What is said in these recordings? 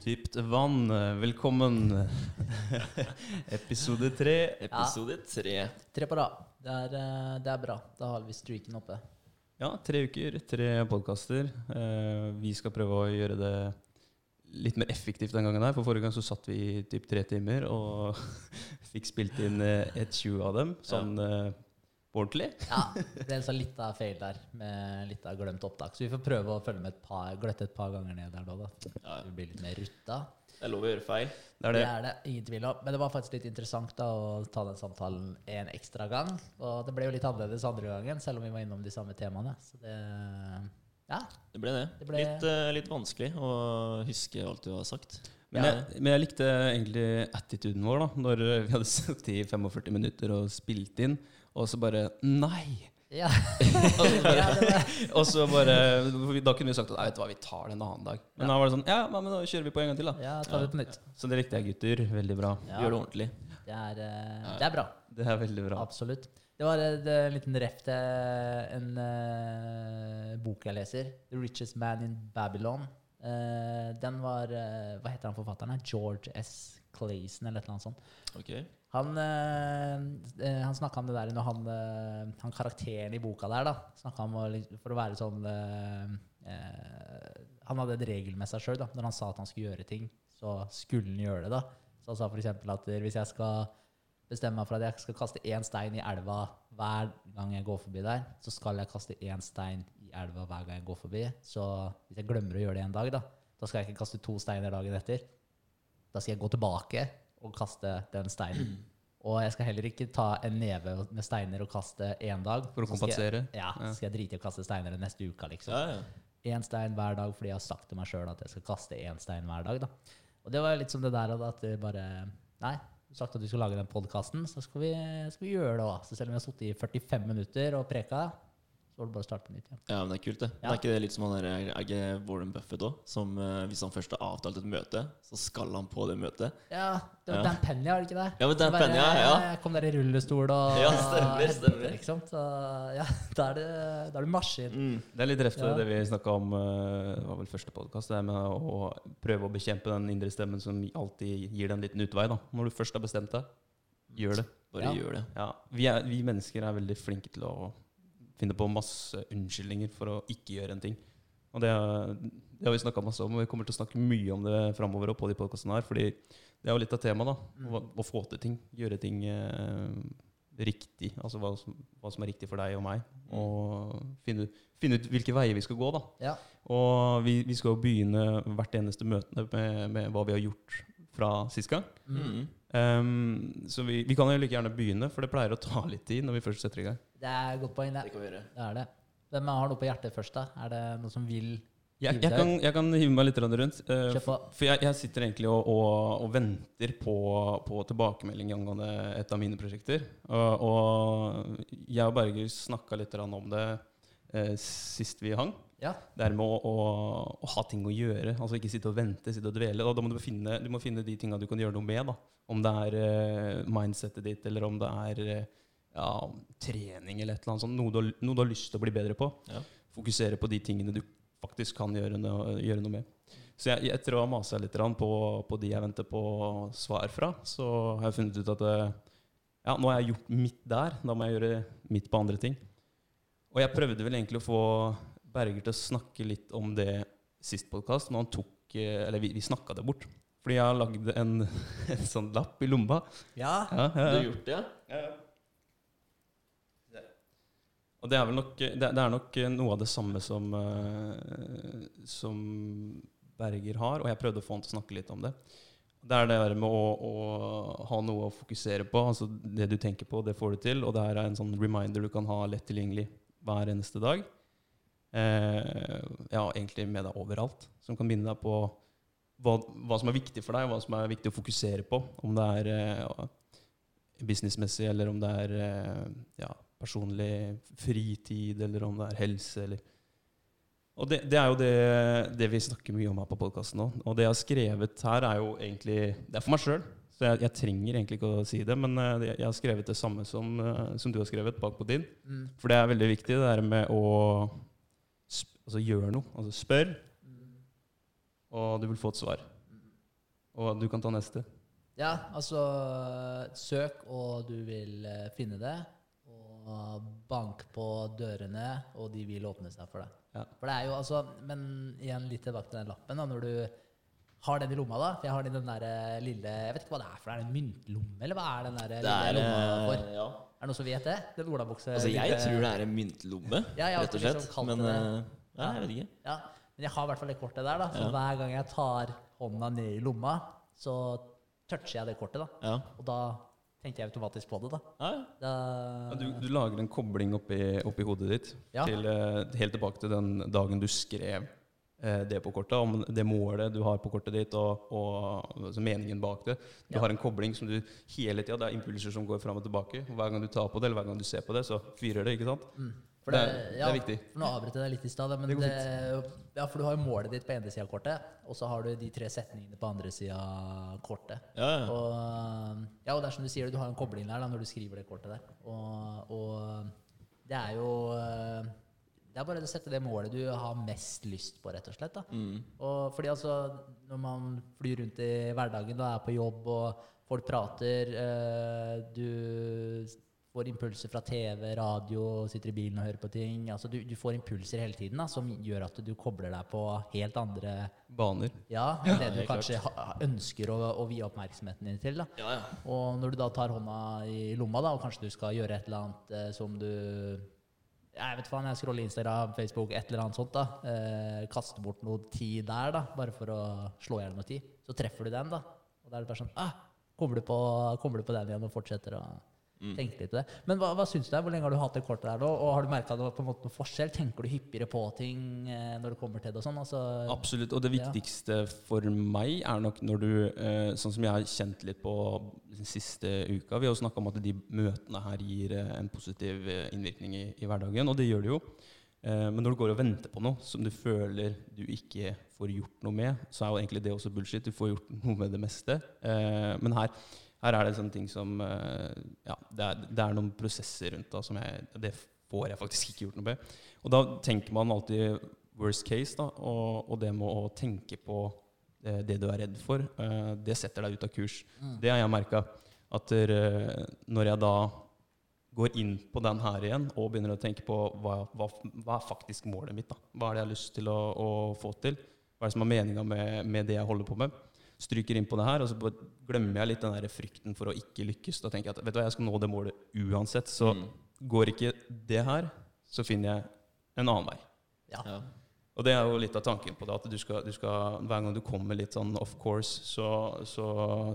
Dypt vann, velkommen. Episode tre. Episode tre. Tre på rad. Det eh, det er bra. Da har vi streaken oppe. Ja, tre uker, tre podkaster. Eh, vi skal prøve å gjøre det litt mer effektivt den gangen her. For forrige gang så satt vi i typ tre timer og fikk spilt inn eh, et 20 av dem. Sånn eh, på ordentlig. Ja, Det er så litt av feil der, med litt av glemt opptak. Så vi får prøve å følge med et par, gløtte et par ganger ned der nå, da. Ja. Vi blir litt mer rutta. Det er lov å gjøre feil. Det er Det det. er det, ingen tvil om. Men det var faktisk litt interessant da å ta den samtalen en ekstra gang. Og det ble jo litt annerledes andre gangen, selv om vi var innom de samme temaene. Så det Ja. Det ble det. Det ble- Litt, uh, litt vanskelig å huske alt du har sagt. Men Ja. jeg, men jeg likte egentlig attituden vår, da. Når vi hadde sittet i 45 minutter og spilt inn, og så bare Nei! Ja. Og så bare, Ja, det var- og så bare Da kunne vi sagt at vet du hva, vi tar det en annen dag. Men da var det sånn Ja, men da kjører vi på en gang til, da. ja, ta det på nytt. Så det likte jeg, gutter. Veldig bra. Ja, Gjør det ordentlig. det er, eh, det er bra. Det er veldig bra. Absolutt. Det var eh, en liten ref til en uh, bok jeg leser. 'The Richest Man in Babylon'. Uh, den var uh, Hva heter han forfatteren? George S. Clayson, eller et eller annet sånt. Ok. Han, øh, han snakka om det der når han, øh, han karakteren i boka der, da. Snakket om å, for å være sånn eh, Han hadde et regel med seg sjøl. Når han sa at han skulle gjøre ting, så skulle han gjøre det. da. Så han sa f.eks. at hvis jeg skal bestemme meg for at jeg skal kaste én stein i elva hver gang jeg går forbi der, så skal jeg kaste én stein i elva hver gang jeg går forbi. Så hvis jeg glemmer å gjøre det en dag, da, da skal jeg ikke kaste to steiner dagen etter. Da skal jeg gå tilbake og kaste den steinen. Og jeg skal heller ikke ta en neve med steiner og kaste én dag. For å Så skal jeg- kompensere. Ja, så skal jeg drite i å kaste steiner den neste uka, liksom. Ja, ja. Én stein hver dag fordi jeg har sagt til meg sjøl at jeg skal kaste én stein hver dag. da. Og det var litt som det der at det bare Nei, du sagt at du skal lage den podkasten, så skal vi, skal vi gjøre det òg. Så selv om vi har sittet i 45 minutter og preka, så var det bare å starte på nytt igjen. ja, men det er kult, det. Ja. Det Er ikke det litt som han der, er ikke Warren Buffett òg? Som eh, hvis han først har avtalt et møte, så skal han på det møtet? Ja, det var Ja. Dan Penny, var det ikke det? Ja, men Dan Penny, ja, ja. Jeg kom der i rullestol og Ja, stemmer, stemmer. Ikke sant? Så, ja, da er det, da er det maskin. Mm. Det er litt reft Ja. det vi snakka om eh, det var vel første podkast. Det med å prøve å bekjempe den indre stemmen som alltid gir deg en liten utvei. da. Når du først har bestemt deg, gjør det. Bare Ja. gjør det. Ja, vi, er, vi mennesker er veldig flinke til å finne på masse unnskyldninger for å ikke gjøre en ting. Og det, det har vi snakka masse om, og vi kommer til å snakke mye om det framover på de podcastene her. Fordi det er jo litt av temaet, da. Å, å få til ting. Gjøre ting eh, riktig. Altså hva som, hva som er riktig for deg og meg. Og finne, ut- finne ut hvilke veier vi skal gå, da. Ja. Og vi, vi skal jo begynne hvert eneste møte med, med hva vi har gjort fra sist gang. Mm. Um, så vi, vi kan jo like gjerne begynne, for det pleier å ta litt tid når vi først setter i gang. Det er et godt poeng, det. Det kan vi gjøre. Det er det. Hvem har noe på hjertet først, da? Er det noen som vil Jeg, jeg, kan, jeg kan hive meg litt rundt. eh, for jeg, jeg sitter egentlig og, og, og venter på, på tilbakemelding angående et av mine prosjekter. Og, og jeg og Berger snakka litt om det eh, sist vi hang. Ja. Det her med å, å, å ha ting å gjøre. Altså ikke sitte og vente, sitte og dvele. Da, da må du finne, du må finne de tinga du kan gjøre noe med. da. Om det er eh, mindsettet ditt, eller om det er ja, trening eller et eller annet sånt. Noe du, har- noe du har lyst til å bli bedre på. Ja. Fokusere på de tingene du faktisk kan gjøre noe, gjøre noe med. Så jeg, etter å ha masa litt på, på de jeg venter på svar fra, så har jeg funnet ut at eh, ja, nå har jeg gjort mitt der. Da må jeg gjøre mitt på andre ting. Og jeg prøvde vel egentlig å få Berger til å snakke litt om det sist podkast, men han tok eh, Eller vi, vi snakka det bort. Fordi jeg har lagd en, en sånn lapp i lomma. Ja. Ja, ja, Du har gjort det, Ja, ja? Og det er nok Det, er nok noe av det samme som eh, Som Berger har, og jeg prøvde å få han til å snakke litt om det. Det er det der med å, å ha noe å fokusere på. Altså Det du tenker på, det får du til. Og det her er en sånn reminder du kan ha lett tilgjengelig hver eneste dag. Eh, ja, egentlig med deg overalt. Som kan minne deg på hva, hva som er viktig for deg, hva som er viktig å fokusere på. Om det er eh, businessmessig, eller om det er eh, ja, personlig fritid, eller om det er helse, eller Og det, det er jo det, det vi snakker mye om her på podkasten nå. Og det jeg har skrevet her, er jo egentlig Det er for meg sjøl. Så jeg, jeg trenger egentlig ikke å si det, men eh, jeg har skrevet det samme som, eh, som du har skrevet bakpå din. Mm. For det er veldig viktig, det der med å altså gjøre noe. Altså spør, og du vil få et svar. Og du kan ta neste. Ja, altså Søk, og du vil eh, finne det. Og bank på dørene, og de vil åpne seg for deg. Ja. For det er jo altså Men igjen litt tilbake til den lappen. da, Når du har den i lomma, da For jeg har den i den der eh, lille Jeg vet ikke hva det er for Er det en myntlomme, eller hva er den der Det lille er lomma for? eh, Ja. Er det noen som vet det? Den olabukse Altså, jeg lille- tror det er en myntlomme, Ja, jeg rett og slett. liksom Men eh, ja, jeg vet ikke. Ja, men jeg har i hvert fall det kortet der, da. Så hver gang jeg tar hånda ned i lomma, så toucher jeg det kortet, da. Ja. Og da tenker jeg automatisk på det, da. Ja, ja. da Ja, du, du lager en kobling oppi, oppi hodet ditt Ja. til, eh, helt tilbake til den dagen du skrev eh, det på kortet, om det målet du har på kortet ditt, og, og altså meningen bak det. Du Ja. har en kobling som du hele tida Det er impulser som går fram og tilbake. Hver gang du tar på det, eller hver gang du ser på det, så fyrer det. ikke sant? Mm. For Det er- det er viktig. For nå avbrøt jeg deg litt i stad, ja, for du har jo målet ditt på ene sida av kortet, og så har du de tre setningene på andre sida av kortet. ja, ja. Og, ja, og det er som du sier, du har en kobling der da, når du skriver det kortet der. Og, og det er jo eh, Det er bare å sette det målet du har mest lyst på, rett og slett. da. Mm. Og fordi altså, når man flyr rundt i hverdagen og er på jobb, og folk prater eh, Du får impulser fra TV, radio, sitter i bilen og hører på ting. Altså, du, du får impulser hele tiden da, som gjør at du kobler deg på helt andre Baner. Ja, enn det du kanskje ha, ønsker å, å vie oppmerksomheten din til. da. ja, ja. Og når du da tar hånda i lomma, da, og kanskje du skal gjøre et eller annet eh, som du Jeg vet faen, jeg scroller Instagram, Facebook, et eller annet sånt. da. Eh, kaster bort noe tid der, da, bare for å slå i hjel noe tid. Så treffer du den, da. Og da er det bare sånn ah, Kommer du på, kommer du på den igjen og fortsetter å Mm. tenke litt på det. Men hva, hva syns du? Hvor lenge har du hatt det kortet der? Og har du merka noe, på en måte noe forskjell? Tenker du hyppigere på ting eh, når det kommer til det og sånn? Altså, Absolutt. Og det Ja. viktigste for meg er nok når du eh, Sånn som jeg har kjent litt på den siste uka. Vi har jo snakka om at de møtene her gir eh, en positiv innvirkning i, i hverdagen, og det gjør det jo. Men når du går og venter på noe som du føler du ikke får gjort noe med, så er jo egentlig det også bullshit. Du får gjort noe med det meste. Men her, her er det sånne ting som eh, Ja, det er, det er noen prosesser rundt da som jeg Det får jeg faktisk ikke gjort noe med. Og da tenker man alltid worst case, da, og, og det med å tenke på det, det du er redd for, eh, det setter deg ut av kurs. Mm. Det har jeg merka. At eh, når jeg da går inn på den her igjen og begynner å tenke på hva, hva, hva er faktisk målet mitt, da? hva er det jeg har lyst til å, å få til, hva er det som er meninga med, med det jeg holder på med, stryker inn på det her, og så glemmer jeg litt den der frykten for å ikke lykkes. Da tenker jeg at vet du hva, jeg skal nå det målet uansett, så Mm. går ikke det her, så finner jeg en annen vei. ja. ja. Og det er jo litt av tanken på det, at du skal, du skal, hver gang du kommer litt sånn off course, så, så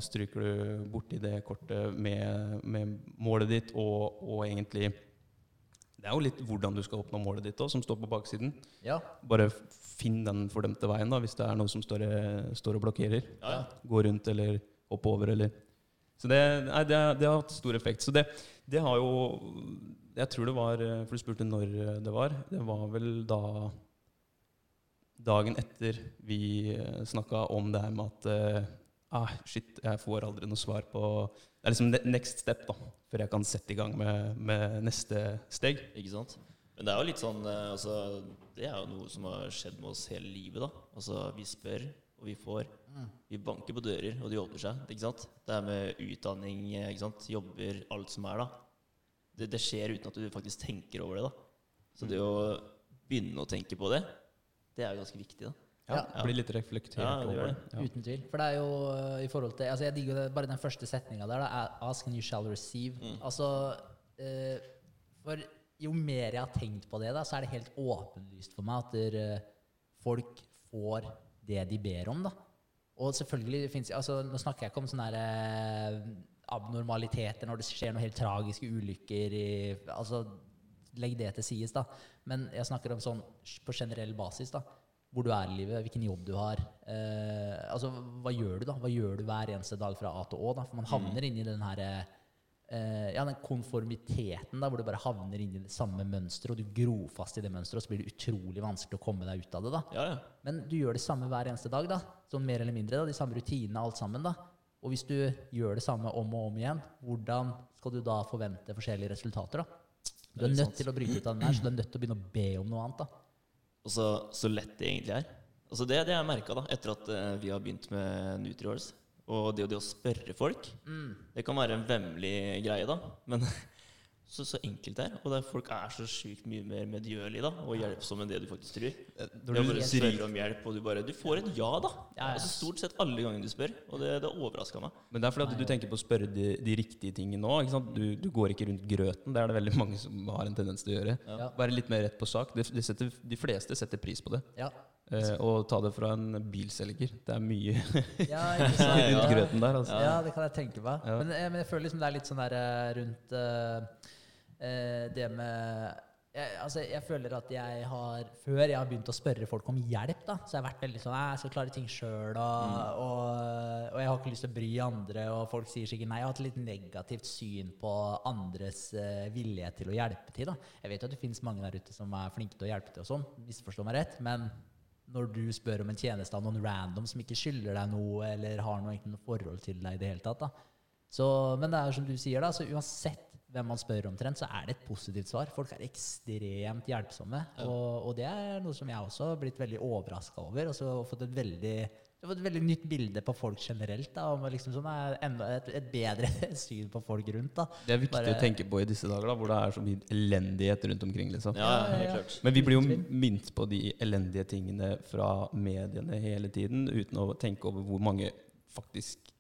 stryker du borti det kortet med, med målet ditt, og, og egentlig Det er jo litt hvordan du skal oppnå målet ditt òg, som står på baksiden. ja. Bare finn den fordømte veien, da, hvis det er noe som står, står og blokkerer. ja. Gå rundt eller hoppe over, eller Så det, nei, det, det har hatt stor effekt. Så det, det har jo Jeg tror det var For du spurte når det var. Det var vel da Dagen etter vi snakka om det her med at eh, ah, Shit, jeg får aldri noe svar på Det er liksom next step, da. Før jeg kan sette i gang med, med neste steg. Ikke sant? Men det er jo litt sånn eh, altså, Det er jo noe som har skjedd med oss hele livet. da Altså Vi spør, og vi får. Vi banker på dører, og de åpner seg. Ikke sant? Det er med utdanning, eh, ikke sant? jobber, alt som er. da det, det skjer uten at du faktisk tenker over det. da Så det å begynne å tenke på det, det er jo ganske viktig. da Ja, Ja. Blir litt reflektert Ja, det over det. Ja. Uten tvil. For det er jo øh, i forhold til altså Jeg digger det, bare den første setninga der. Da, 'Ask and you shall receive'. Mm. Altså eh, For jo mer jeg har tenkt på det, da, så er det helt åpenlyst for meg at der, øh, folk får det de ber om. da Og selvfølgelig finnes altså, Nå snakker jeg ikke om sånne der, eh, abnormaliteter når det skjer noen helt tragiske ulykker i altså, Legg det til sides, da. Men jeg snakker om sånn på generell basis. da hvor du er i livet, hvilken jobb du har. Eh, altså, hva gjør du da? Hva gjør du hver eneste dag fra A til Å? da? For man havner inn i den her eh, ja, den konformiteten da, hvor du bare havner inn i det samme mønsteret, og du gror fast i det mønsteret, og så blir det utrolig vanskelig å komme deg ut av det. da. Ja, ja. Men du gjør det samme hver eneste dag, da. Sånn mer eller mindre. da, De samme rutinene, alt sammen. da. Og hvis du gjør det samme om og om igjen, hvordan skal du da forvente forskjellige resultater? da? Du er er nødt sant. til å bryte ut av den her, så du er nødt til å begynne å be om noe annet. da. Og så, så lett det egentlig er. Altså det, det har jeg merka etter at eh, vi har begynt med NutriOrs. Og det, det å spørre folk, det kan være en vemmelig greie, da. Men så, så enkelt det er. Og det er, folk er så sjukt mye mer medgjørlige da, og hjelpsomme enn det du faktisk tror. Når du bare spør om hjelp, og du bare Du får et ja, da. Ja, ja. Altså Stort sett alle gangene du spør. Og det, det overraska meg. Men det er fordi at du tenker på å spørre de, de riktige tingene nå. Ikke sant? Du, du går ikke rundt grøten. Det er det veldig mange som har en tendens til å gjøre. Ja. Være litt mer rett på sak. De, de, setter, de fleste setter pris på det. Ja. Eh, og ta det fra en bilselger. Det er mye Ja, rundt grøten der. Altså. Ja, det kan jeg tenke meg. Ja. Men, jeg, men jeg føler liksom det er litt sånn der eh, rundt eh, eh, det med jeg, altså jeg føler at jeg har Før jeg har begynt å spørre folk om hjelp, da, så har vært veldig sånn Jeg skal klare ting sjøl, og, og, og jeg har ikke lyst til å bry andre. Og folk sier sikkert nei. Jeg har hatt litt negativt syn på andres uh, vilje til å hjelpe til. da Jeg vet jo at det finnes mange der ute som er flinke til å hjelpe til, og sånn. Misforstå meg rett. Men når du spør om en tjeneste av noen random som ikke skylder deg noe, eller har noe, noe forhold til deg i det hele tatt, da. Så, men det er som du sier, da, så uansett hvem man spør omtrent, så er det et positivt svar. Folk er ekstremt hjelpsomme, og, og det er noe som jeg også har blitt veldig overraska over. Og så fått et veldig jeg var et veldig nytt bilde på folk generelt. da, om liksom sånn, er et, et bedre syn på folk rundt. da. Det er viktig Bare- å tenke på i disse dager, da, hvor det er så mye elendighet rundt omkring. liksom. Ja, Ja, ja, ja. Men vi blir jo minnet på de elendige tingene fra mediene hele tiden, uten å tenke over hvor mange faktisk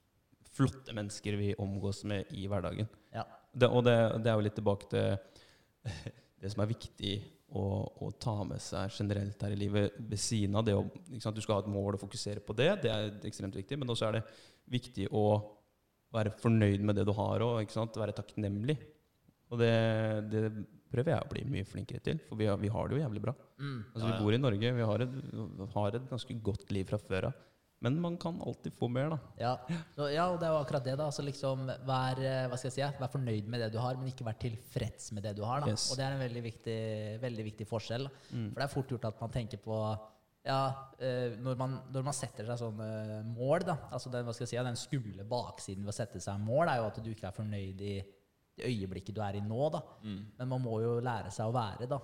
flotte mennesker vi omgås med i hverdagen. Ja. Det, og det, det er jo litt tilbake til det som er viktig å, ta med seg generelt her i livet, ved siden av det å Du skal ha et mål og fokusere på det, det er ekstremt viktig, men også er det viktig å være fornøyd med det du har òg, være takknemlig. Og det, det prøver jeg å bli mye flinkere til, for vi har, vi har det jo jævlig bra. Mm. Altså, Ja, ja. Vi bor i Norge, vi har et, har et ganske godt liv fra før av. Men man kan alltid få mer, da. Ja, så, ja, og det er jo akkurat det. da, altså liksom vær, eh, hva skal jeg si, ja, vær fornøyd med det du har, men ikke vær tilfreds med det du har. da. Yes. Og det er en veldig viktig, veldig viktig forskjell. Mm. For det er fort gjort at man tenker på ja, eh, når, man, når man setter seg sånne mål, da, altså den, hva skal jeg si, den skumle baksiden ved å sette seg mål, er jo at du ikke er fornøyd i det øyeblikket du er i nå. da. Men man må jo lære seg å være da,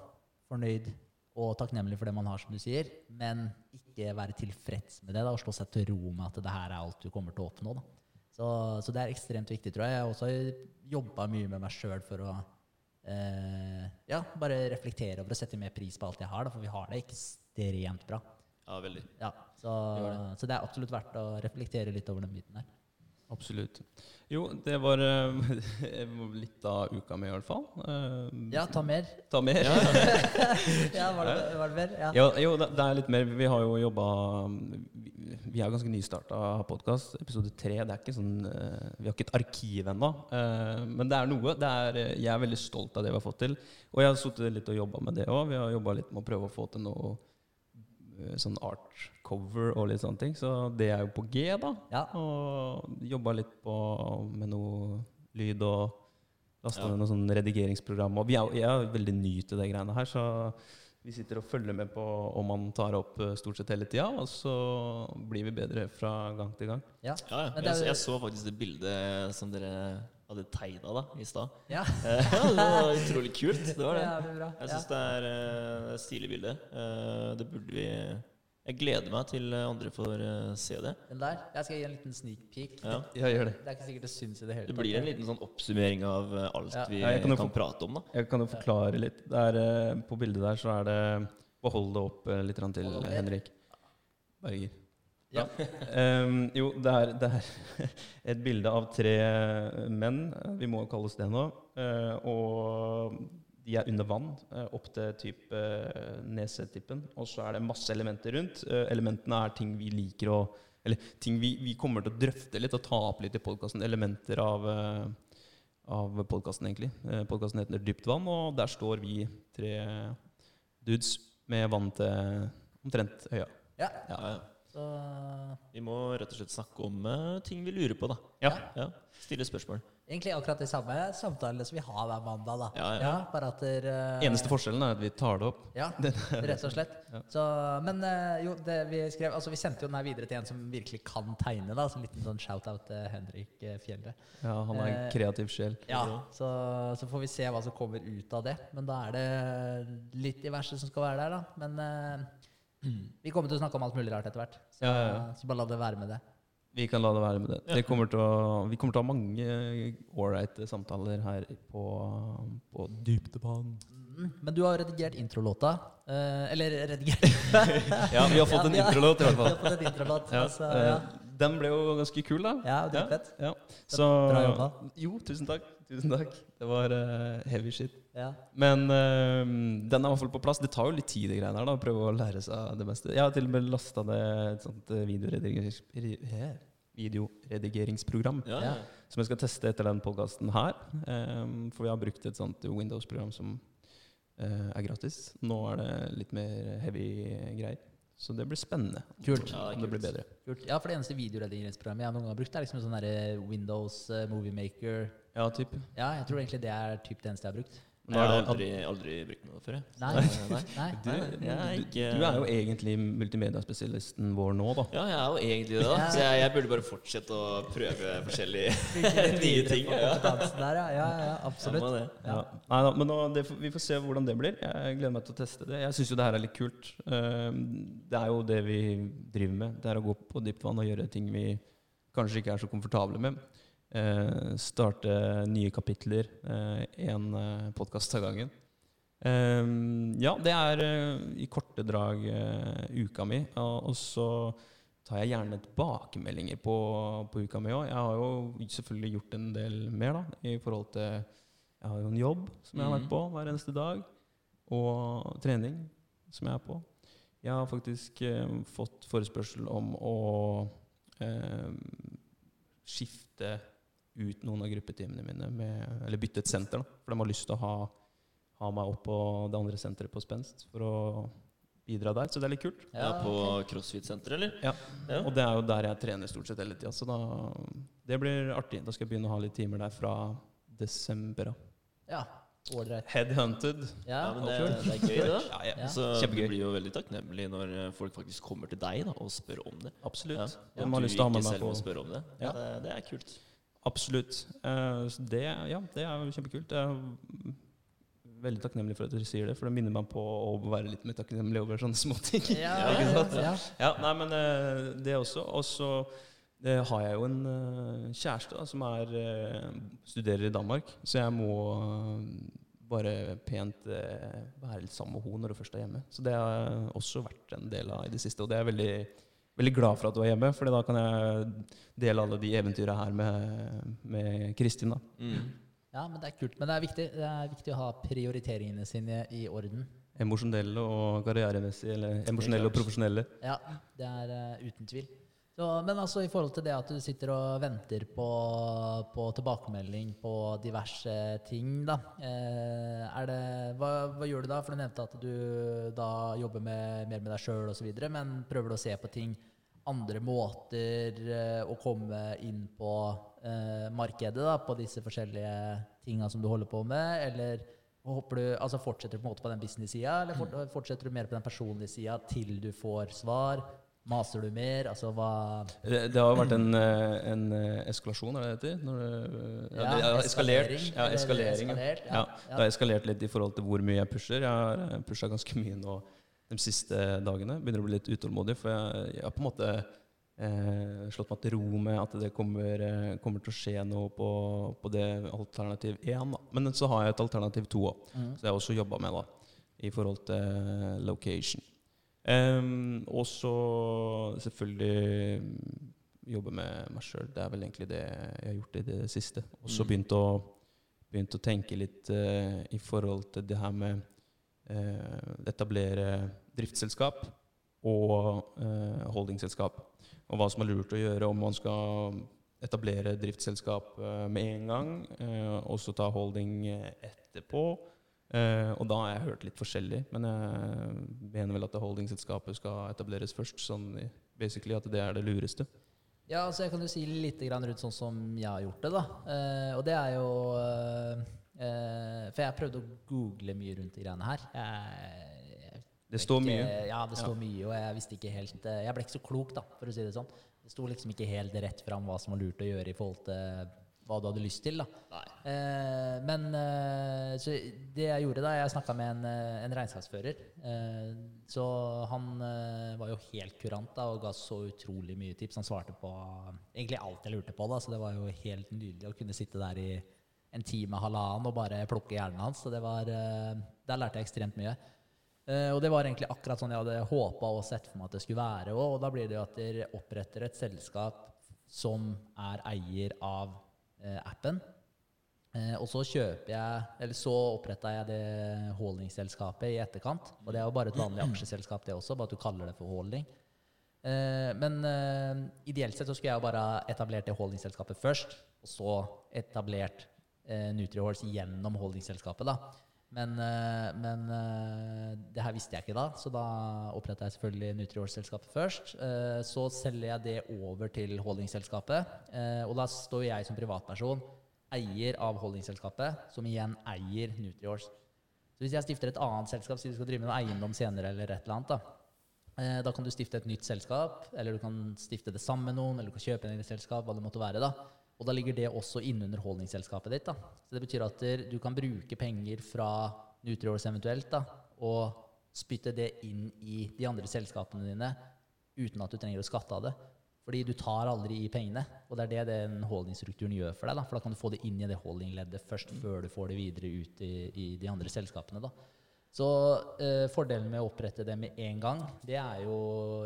fornøyd og takknemlig for det man har, som du sier, men ikke være tilfreds med det da, og slå seg til ro med at det her er alt du kommer til å oppnå. Da. Så, så det er ekstremt viktig, tror jeg. Jeg har også jobba mye med meg sjøl for å eh, ja, bare reflektere over og sette mer pris på alt jeg har, da, for vi har det ekstremt bra. Ja, veldig. Ja, så, det. så det er absolutt verdt å reflektere litt over den biten der. Absolutt. Jo, det var eh, litt av uka mi, i hvert fall. Eh, Ja, ta mer. Ta mer. Ja, var det, var det mer? Ja. Ja, jo, det er litt mer. Vi har jo jobba Vi er ganske nystarta podkast. Episode tre. Det er ikke sånn eh, Vi har ikke et arkiv ennå. eh, Men det er noe. Det er, eh, jeg er veldig stolt av det vi har fått til. Og jeg har sittet litt og jobba med det òg. Vi har jobba litt med å prøve å få til noe eh, sånn art cover og litt sånne ting. Så det er jo på G, da. Ja. Og jobba litt på, med noe lyd og lasta Ja. ned noe sånn redigeringsprogram. Og vi er, jeg er veldig ny til de greiene her, så vi sitter og følger med på om man tar opp eh, stort sett hele tida, og så blir vi bedre fra gang til gang. Ja. Ja, Jeg, jeg så faktisk det bildet som dere hadde tegna da, i stad. Ja. Eh, ja, det var utrolig kult. Det var det. Ja, det bra. Jeg Ja. det er eh, et stilig bilde. Eh, det burde vi Jeg gleder meg til eh, andre får eh, se det. Den der. Jeg skal gi en liten sneak peek. Ja. Jeg gjør det. Det er ikke sikkert det syns i det hele tatt. Det blir en liten sånn oppsummering av eh, alt Ja. vi Ja, kan kan, prate om. da Jeg kan jo forklare litt. Det er, eh, på bildet der så er det Behold det opp eh, litt til. Henrik Berger. Ja. um, jo, det er, det er et bilde av tre menn, vi må kalles det nå. Uh, og de er under vann, uh, opp til typ uh, nesetippen. Og så er det masse elementer rundt. Eh, elementene er ting vi liker å Eller ting vi, vi kommer til å drøfte litt og ta opp litt i podkasten. Elementer av, av podkasten, egentlig. Podkasten heter Dypt vann, og der står vi tre dudes med vann til omtrent øya. Ja. Ja, ja. Så Vi må rett og slett snakke om eh, ting vi lurer på. da Ja. Ja, Stille spørsmål. egentlig akkurat de samme samtalene som vi har hver mandag, da. Ja, ja. bare at der, uh, Eneste forskjellen er at vi tar det opp. Ja, rett og slett. Så, men uh, jo, det vi skrev Altså, vi sendte jo den her videre til en som virkelig kan tegne, da. Så en liten sånn shout-out til Henrik Fjellet Ja, han er en Eh, kreativ sjel. Ja, så, så får vi se hva som kommer ut av det. Men da er det litt diverse som skal være der, da. Men eh, vi kommer til å snakke om alt mulig rart etter hvert. Så, Ja, ja, ja. så bare la det være med det. Vi kan la det være med det. det kommer til å, vi kommer til å ha mange ålreite samtaler her på, på Dypdebanen. Mm, Men du har redigert introlåta. eh, eller redigert Ja, vi har fått en introlåt i hvert Vi har fått en introlåt. Ja, altså, eh, ja. Den ble jo ganske kul, da. ja, dritfett. Ja, så, Bra jobba. Jo, tusen takk. Tusen takk. Det var uh, heavy shit. Ja. Men eh, den er i hvert fall på plass. Det tar jo litt tid, det greiene her. da, Å prøve å lære seg det meste. Jeg har til og med lasta ned et sånt eh, videoredigerings- videoredigeringsprogram Ja, Ja. som jeg skal teste etter den podkasten her. Um, for vi har brukt et sånt Windows-program som uh, er gratis. Nå er det litt mer heavy greier. Så det blir spennende. Kult. Ja, om det blir kult. bedre. Kult. Ja, for det eneste videoredigeringsprogrammet jeg noen gang har brukt, er liksom sånn derre Windows uh, Movie Maker. Ja, typ. Ja, jeg tror egentlig det er typ det eneste jeg har brukt. Nå Jeg har aldri, aldri brukt noe før, jeg. Nei. Nei. Nei. Du, jeg er du, ikke- du er jo egentlig multimediaspesialisten vår nå, da. Ja, jeg er jo egentlig det, da. Så jeg, jeg burde bare fortsette å prøve forskjellige nye ting. Ja. der, ja. Ja, ja, absolutt. Det. Ja. Nei, da, men nå, det, vi får se hvordan det blir. Jeg gleder meg til å teste det. Jeg syns jo det her er litt kult. Ehm, Det er jo det vi driver med. Det er å gå på dypt vann og gjøre ting vi kanskje ikke er så komfortable med. Eh, starte nye kapitler. Én eh, podkast av gangen. Ehm, ja, det er eh, i korte drag eh, uka mi. Og, og så tar jeg gjerne tilbakemeldinger på, på uka mi òg. Jeg har jo selvfølgelig gjort en del mer da, i forhold til Jeg har jo en jobb som jeg har vært Mhm. på hver eneste dag, og trening som jeg er på. Jeg har faktisk eh, fått forespørsel om å eh, skifte ut noen av gruppetimene mine, med, eller bytte et senter. Da, for de har lyst til å ha, ha meg opp på det andre senteret på Spenst for å bidra der. Så det er litt kult. Ja, på CrossFit-senteret, eller? Ja. Ja. Og det er jo der jeg trener stort sett hele tida. Så da, det blir artig. Da skal jeg begynne å ha litt timer der fra desember. av. Ja, ålreit. Headhunted. Ja, Ja, men det, det er gøy, det. da. Ja, ja. Ja. Så Kjempegøy. du blir jo veldig takknemlig når folk faktisk kommer til deg da, og spør om det. Absolutt. Ja. De har du lyst til å ha med ikke meg selv på må spørre om det. Ja. Det, det er kult. Absolutt. Eh, det, ja, det er kjempekult. Jeg er veldig takknemlig for at du sier det, for det minner meg på å være litt mer takknemlig over sånne småting. Ja, ja. Ja, nei, men eh, det også. Og så eh, har jeg jo en kjæreste da, som er, studerer i Danmark, så jeg må bare pent være litt sammen med henne når hun først er hjemme. Så det har også vært en del av i det siste, og det er veldig, veldig glad for at du er hjemme, for da kan jeg dele alle de eventyra her med, med Kristin. da. Mm. ja, men det er kult. Men det er viktig, det er viktig å ha prioriteringene sine i orden. Emosjonelle og karrieremessige, eller emosjonelle og profesjonelle. Ja, det er uh, uten tvil. Så, men altså i forhold til det at du sitter og venter på, på tilbakemelding på diverse ting, da. Eh, er det, hva, hva gjør du da? For du nevnte at du da jobber med, mer med deg sjøl osv. Men prøver du å se på ting andre måter eh, å komme inn på eh, markedet da, på disse forskjellige tinga som du holder på med? Eller du, altså fortsetter du på en måte på den business-sida, eller fortsetter du mer på den personlige sida til du får svar? Maser du mer? Altså hva Det, det har vært en, eh, en eh, eskalasjon, er det det heter? Når det, ja, det har eskalering, Ja, eskalering. ja. eskalert, Ja, ja, det har eskalert litt i forhold til hvor mye jeg pusher. Jeg har pusha ganske mye nå de siste dagene. Begynner å bli litt utålmodig, for jeg, jeg har på en måte eh, slått meg til ro med at det kommer, eh, kommer til å skje noe på, på det alternativ én. Men så har jeg et alternativ to òg, Mm. så jeg har også jobba med da, i forhold til location. Em, og så selvfølgelig mm, jobbe med meg sjøl. Det er vel egentlig det jeg har gjort i det siste. Og så Mm. begynt, å, begynt å tenke litt uh, i forhold til det her med uh, etablere driftsselskap og uh, holdingselskap. Og hva som er lurt å gjøre om man skal etablere driftsselskap med en gang, og så ta holding etterpå. Eh, og da har jeg hørt litt forskjellig, men jeg mener vel at holdingselskapet skal etableres først. Sånn basically at det er det lureste. Ja, altså jeg kan jo si litt rundt sånn som jeg har gjort det, da. Eh, og det er jo eh, eh, For jeg prøvde å google mye rundt de greiene her. Jeg, jeg Det står mye. Ja, det står Ja. mye, og jeg visste ikke helt Jeg ble ikke så klok, da, for å si det sånn. Det sto liksom ikke helt rett fram hva som var lurt å gjøre i forhold til hva du hadde lyst til. da. Eh, men eh, så det jeg gjorde da Jeg snakka med en, eh, en regnskapsfører. Eh, så han eh, var jo helt kurant da, og ga så utrolig mye tips. Han svarte på egentlig alt jeg lurte på. da, Så det var jo helt nydelig å kunne sitte der i en time, halvannen og bare plukke hjernen hans. Så det var, eh, der lærte jeg ekstremt mye. Uh, og det var egentlig akkurat sånn jeg hadde håpa og sett for meg at det skulle være. Og, og da blir det jo at dere oppretter et selskap som er eier av eh, appen. Eh, og så kjøper jeg Eller så oppretta jeg det holdingselskapet i etterkant. Og det er jo bare et vanlig aksjeselskap, det også, bare at du kaller det for holding. Eh, men eh, ideelt sett så skulle jeg jo bare etablert det holdingselskapet først, og så etablert eh, gjennom holdingselskapet, da. Men, eh, men eh, det her visste jeg ikke da, så da oppretta jeg selvfølgelig Nutriol-selskapet først. Eh, så selger jeg det over til holdingselskapet, og da står jeg som privatperson eier av holdingselskapet, som igjen eier NutriHorse. Så hvis jeg stifter et annet selskap, si du skal drive med eiendom senere, eller et eller annet, da, Da kan du stifte et nytt selskap, eller du kan stifte det sammen med noen, eller du kan kjøpe en eget selskap, hva det måtte være. da. Og da ligger det også inne holdningsselskapet ditt. da. Så det betyr at du kan bruke penger fra Nutriors eventuelt, da, og spytte det inn i de andre selskapene dine uten at du trenger å skatte av det. Fordi du tar aldri i pengene, og det er det den holdningsstrukturen gjør for deg. da, For da kan du få det inn i det holdingleddet først, før du får det videre ut i, i de andre selskapene. da. Så eh, fordelen med å opprette det med en gang, det er jo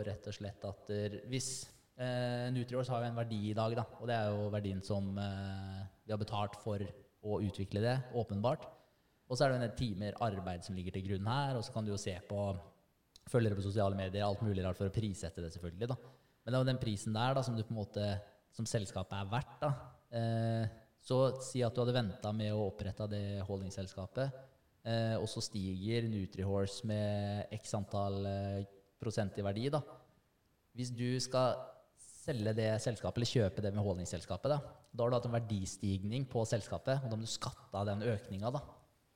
rett og slett at hvis eh, Nutriors har jo en verdi i dag, da, og det er jo verdien som eh, vi har betalt for å utvikle det, åpenbart. Og så er det en del timer arbeid som ligger til grunn her, og så kan du jo se på følgere på sosiale medier, alt mulig rart for å prissette det, selvfølgelig. da. Men det er jo den prisen der da, som du på en måte, som selskapet er verdt. da. Eh, så si at du hadde venta med å opprette det holdingselskapet, eh, og så stiger Nutrihorse med x antall eh, prosent i verdi. da. Hvis du skal selge det selskapet, eller kjøpe det med holdningsselskapet, da, da har du hatt en verdistigning på selskapet, og da må du skatte av den økninga. da.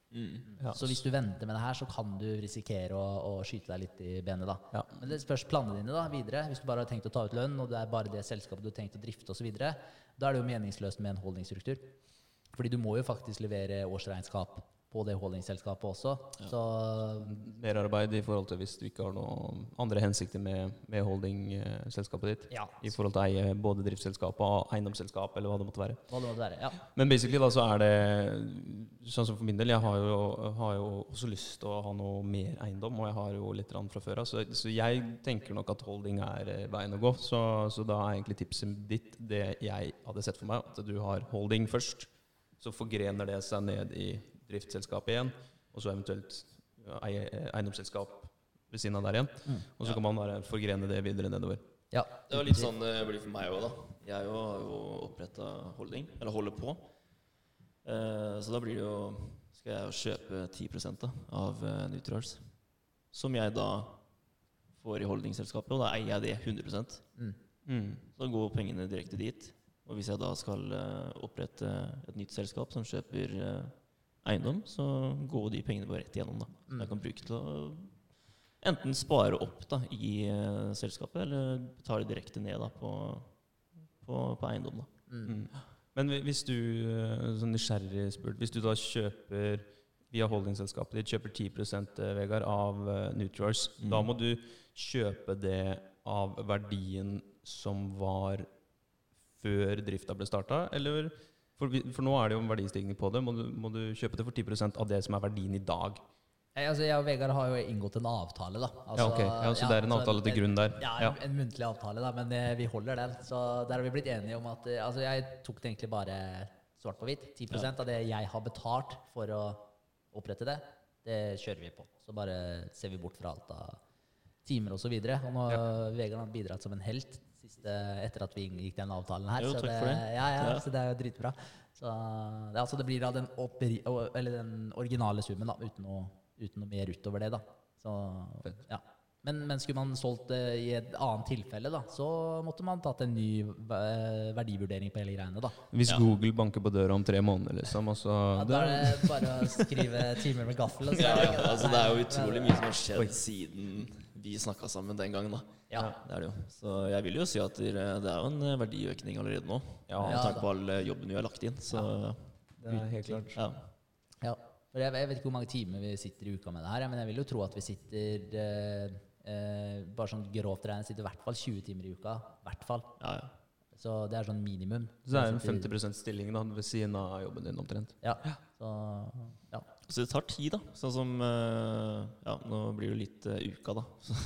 Ja. Så hvis du venter med det her, så kan du risikere å, å skyte deg litt i benet. da. Ja. Men det spørs planene dine da, videre. Hvis du bare har tenkt å ta ut lønn, og det er bare det selskapet du har tenkt å drifte osv., da er det jo meningsløst med en holdningsstruktur. Fordi du må jo faktisk levere årsregnskap på det holdingselskapet også. Så Merarbeid i forhold til hvis du ikke har noen andre hensikter med, med holdingselskapet ditt. ja, I forhold til å eie både driftsselskapet og eiendomsselskap, eller hva det måtte være. hva det måtte være. Ja. Men basically da så er det Sånn som for min del, jeg har jo, har jo også lyst til å ha noe mer eiendom, og jeg har jo litt fra før av, så, så jeg tenker nok at holding er eh, veien å gå. Så, så da er egentlig tipset ditt det jeg hadde sett for meg, at du har holding først. Så forgrener det seg ned i driftsselskapet igjen, og så eventuelt eiendomsselskap ved siden av der igjen. Mm. Og så Ja. kan man bare forgrene det videre nedover. ja. Det var litt sånn det blir for meg òg, da. Jeg jo har jo oppretta holding, eller holder på. Eh, så da blir det jo Skal jeg jo kjøpe 10 da, av eh, Nutrials. Som jeg da får i holdingselskapet, og da eier jeg det 100 Mm. Mm. Så da går pengene direkte dit. Og hvis jeg da skal eh, opprette et nytt selskap som kjøper eh, eiendom, så går de pengene bare rett igjennom. da. Som jeg kan bruke til å enten spare opp da, i uh, selskapet, eller betale direkte ned da, på, på, på eiendom. da. Mm. Men hvis du, eh, sånn nysgjerrig spurt, hvis du da kjøper via holdingselskapet ditt, kjøper 10 eh, Vegard, av uh, Nutriors, Mm. da må du kjøpe det av verdien som var før drifta ble starta, eller for, for nå er det jo en verdistigning på det. Må du, må du kjøpe det for 10% av det som er verdien i dag? Jeg, altså, jeg og Vegard har jo inngått en avtale, da. ja, Altså, ok. Ja, så det er en avtale til grunn der? Ja, en, Ja. en muntlig avtale, da, men eh, vi holder den. Så der har vi blitt enige om at eh, Altså, jeg tok det egentlig bare svart på hvitt. 10% av det jeg har betalt for å opprette det, det kjører vi på. Så bare ser vi bort fra alt av timer og så. Og nå har Vegard har bidratt som en helt siste, etter at vi inngikk den avtalen her. Jo, så det, for det. Ja, ja, Ja. så det er jo dritbra. Så det, altså, det blir da den, operi, eller den originale summen, da, uten noe, uten noe mer utover det, da. Så, ja. Men, men skulle man solgt det i et annet tilfelle, da, så måtte man tatt en ny eh, verdivurdering på hele greiene. da. Hvis Ja. Google banker på døra om tre måneder, liksom, og så Ja, da er det bare å skrive timer med gaffel. og så- Ja, ja, altså, det er jo utrolig mye som har skjedd siden vi snakka sammen den gangen, da. Ja. Det er det jo. Så jeg vil jo si at det er jo en eh, verdiøkning allerede nå. Ja, med tanke på all eh, jobben vi har lagt inn. Så ja. det er helt klart. ja. Ja. For jeg, jeg vet ikke hvor mange timer vi sitter i uka med det her, men jeg vil jo tro at vi sitter eh, eh, Bare sånn grovt regnet sitter i hvert fall 20 timer i uka. hvert fall. ja, ja. Så det er sånn minimum. Så det er en 50% stilling da, ved siden av jobben din omtrent. Ja. Så, ja. Så det tar tid, da. Sånn som eh, Ja, nå blir det jo litt uh, uka, da. Så,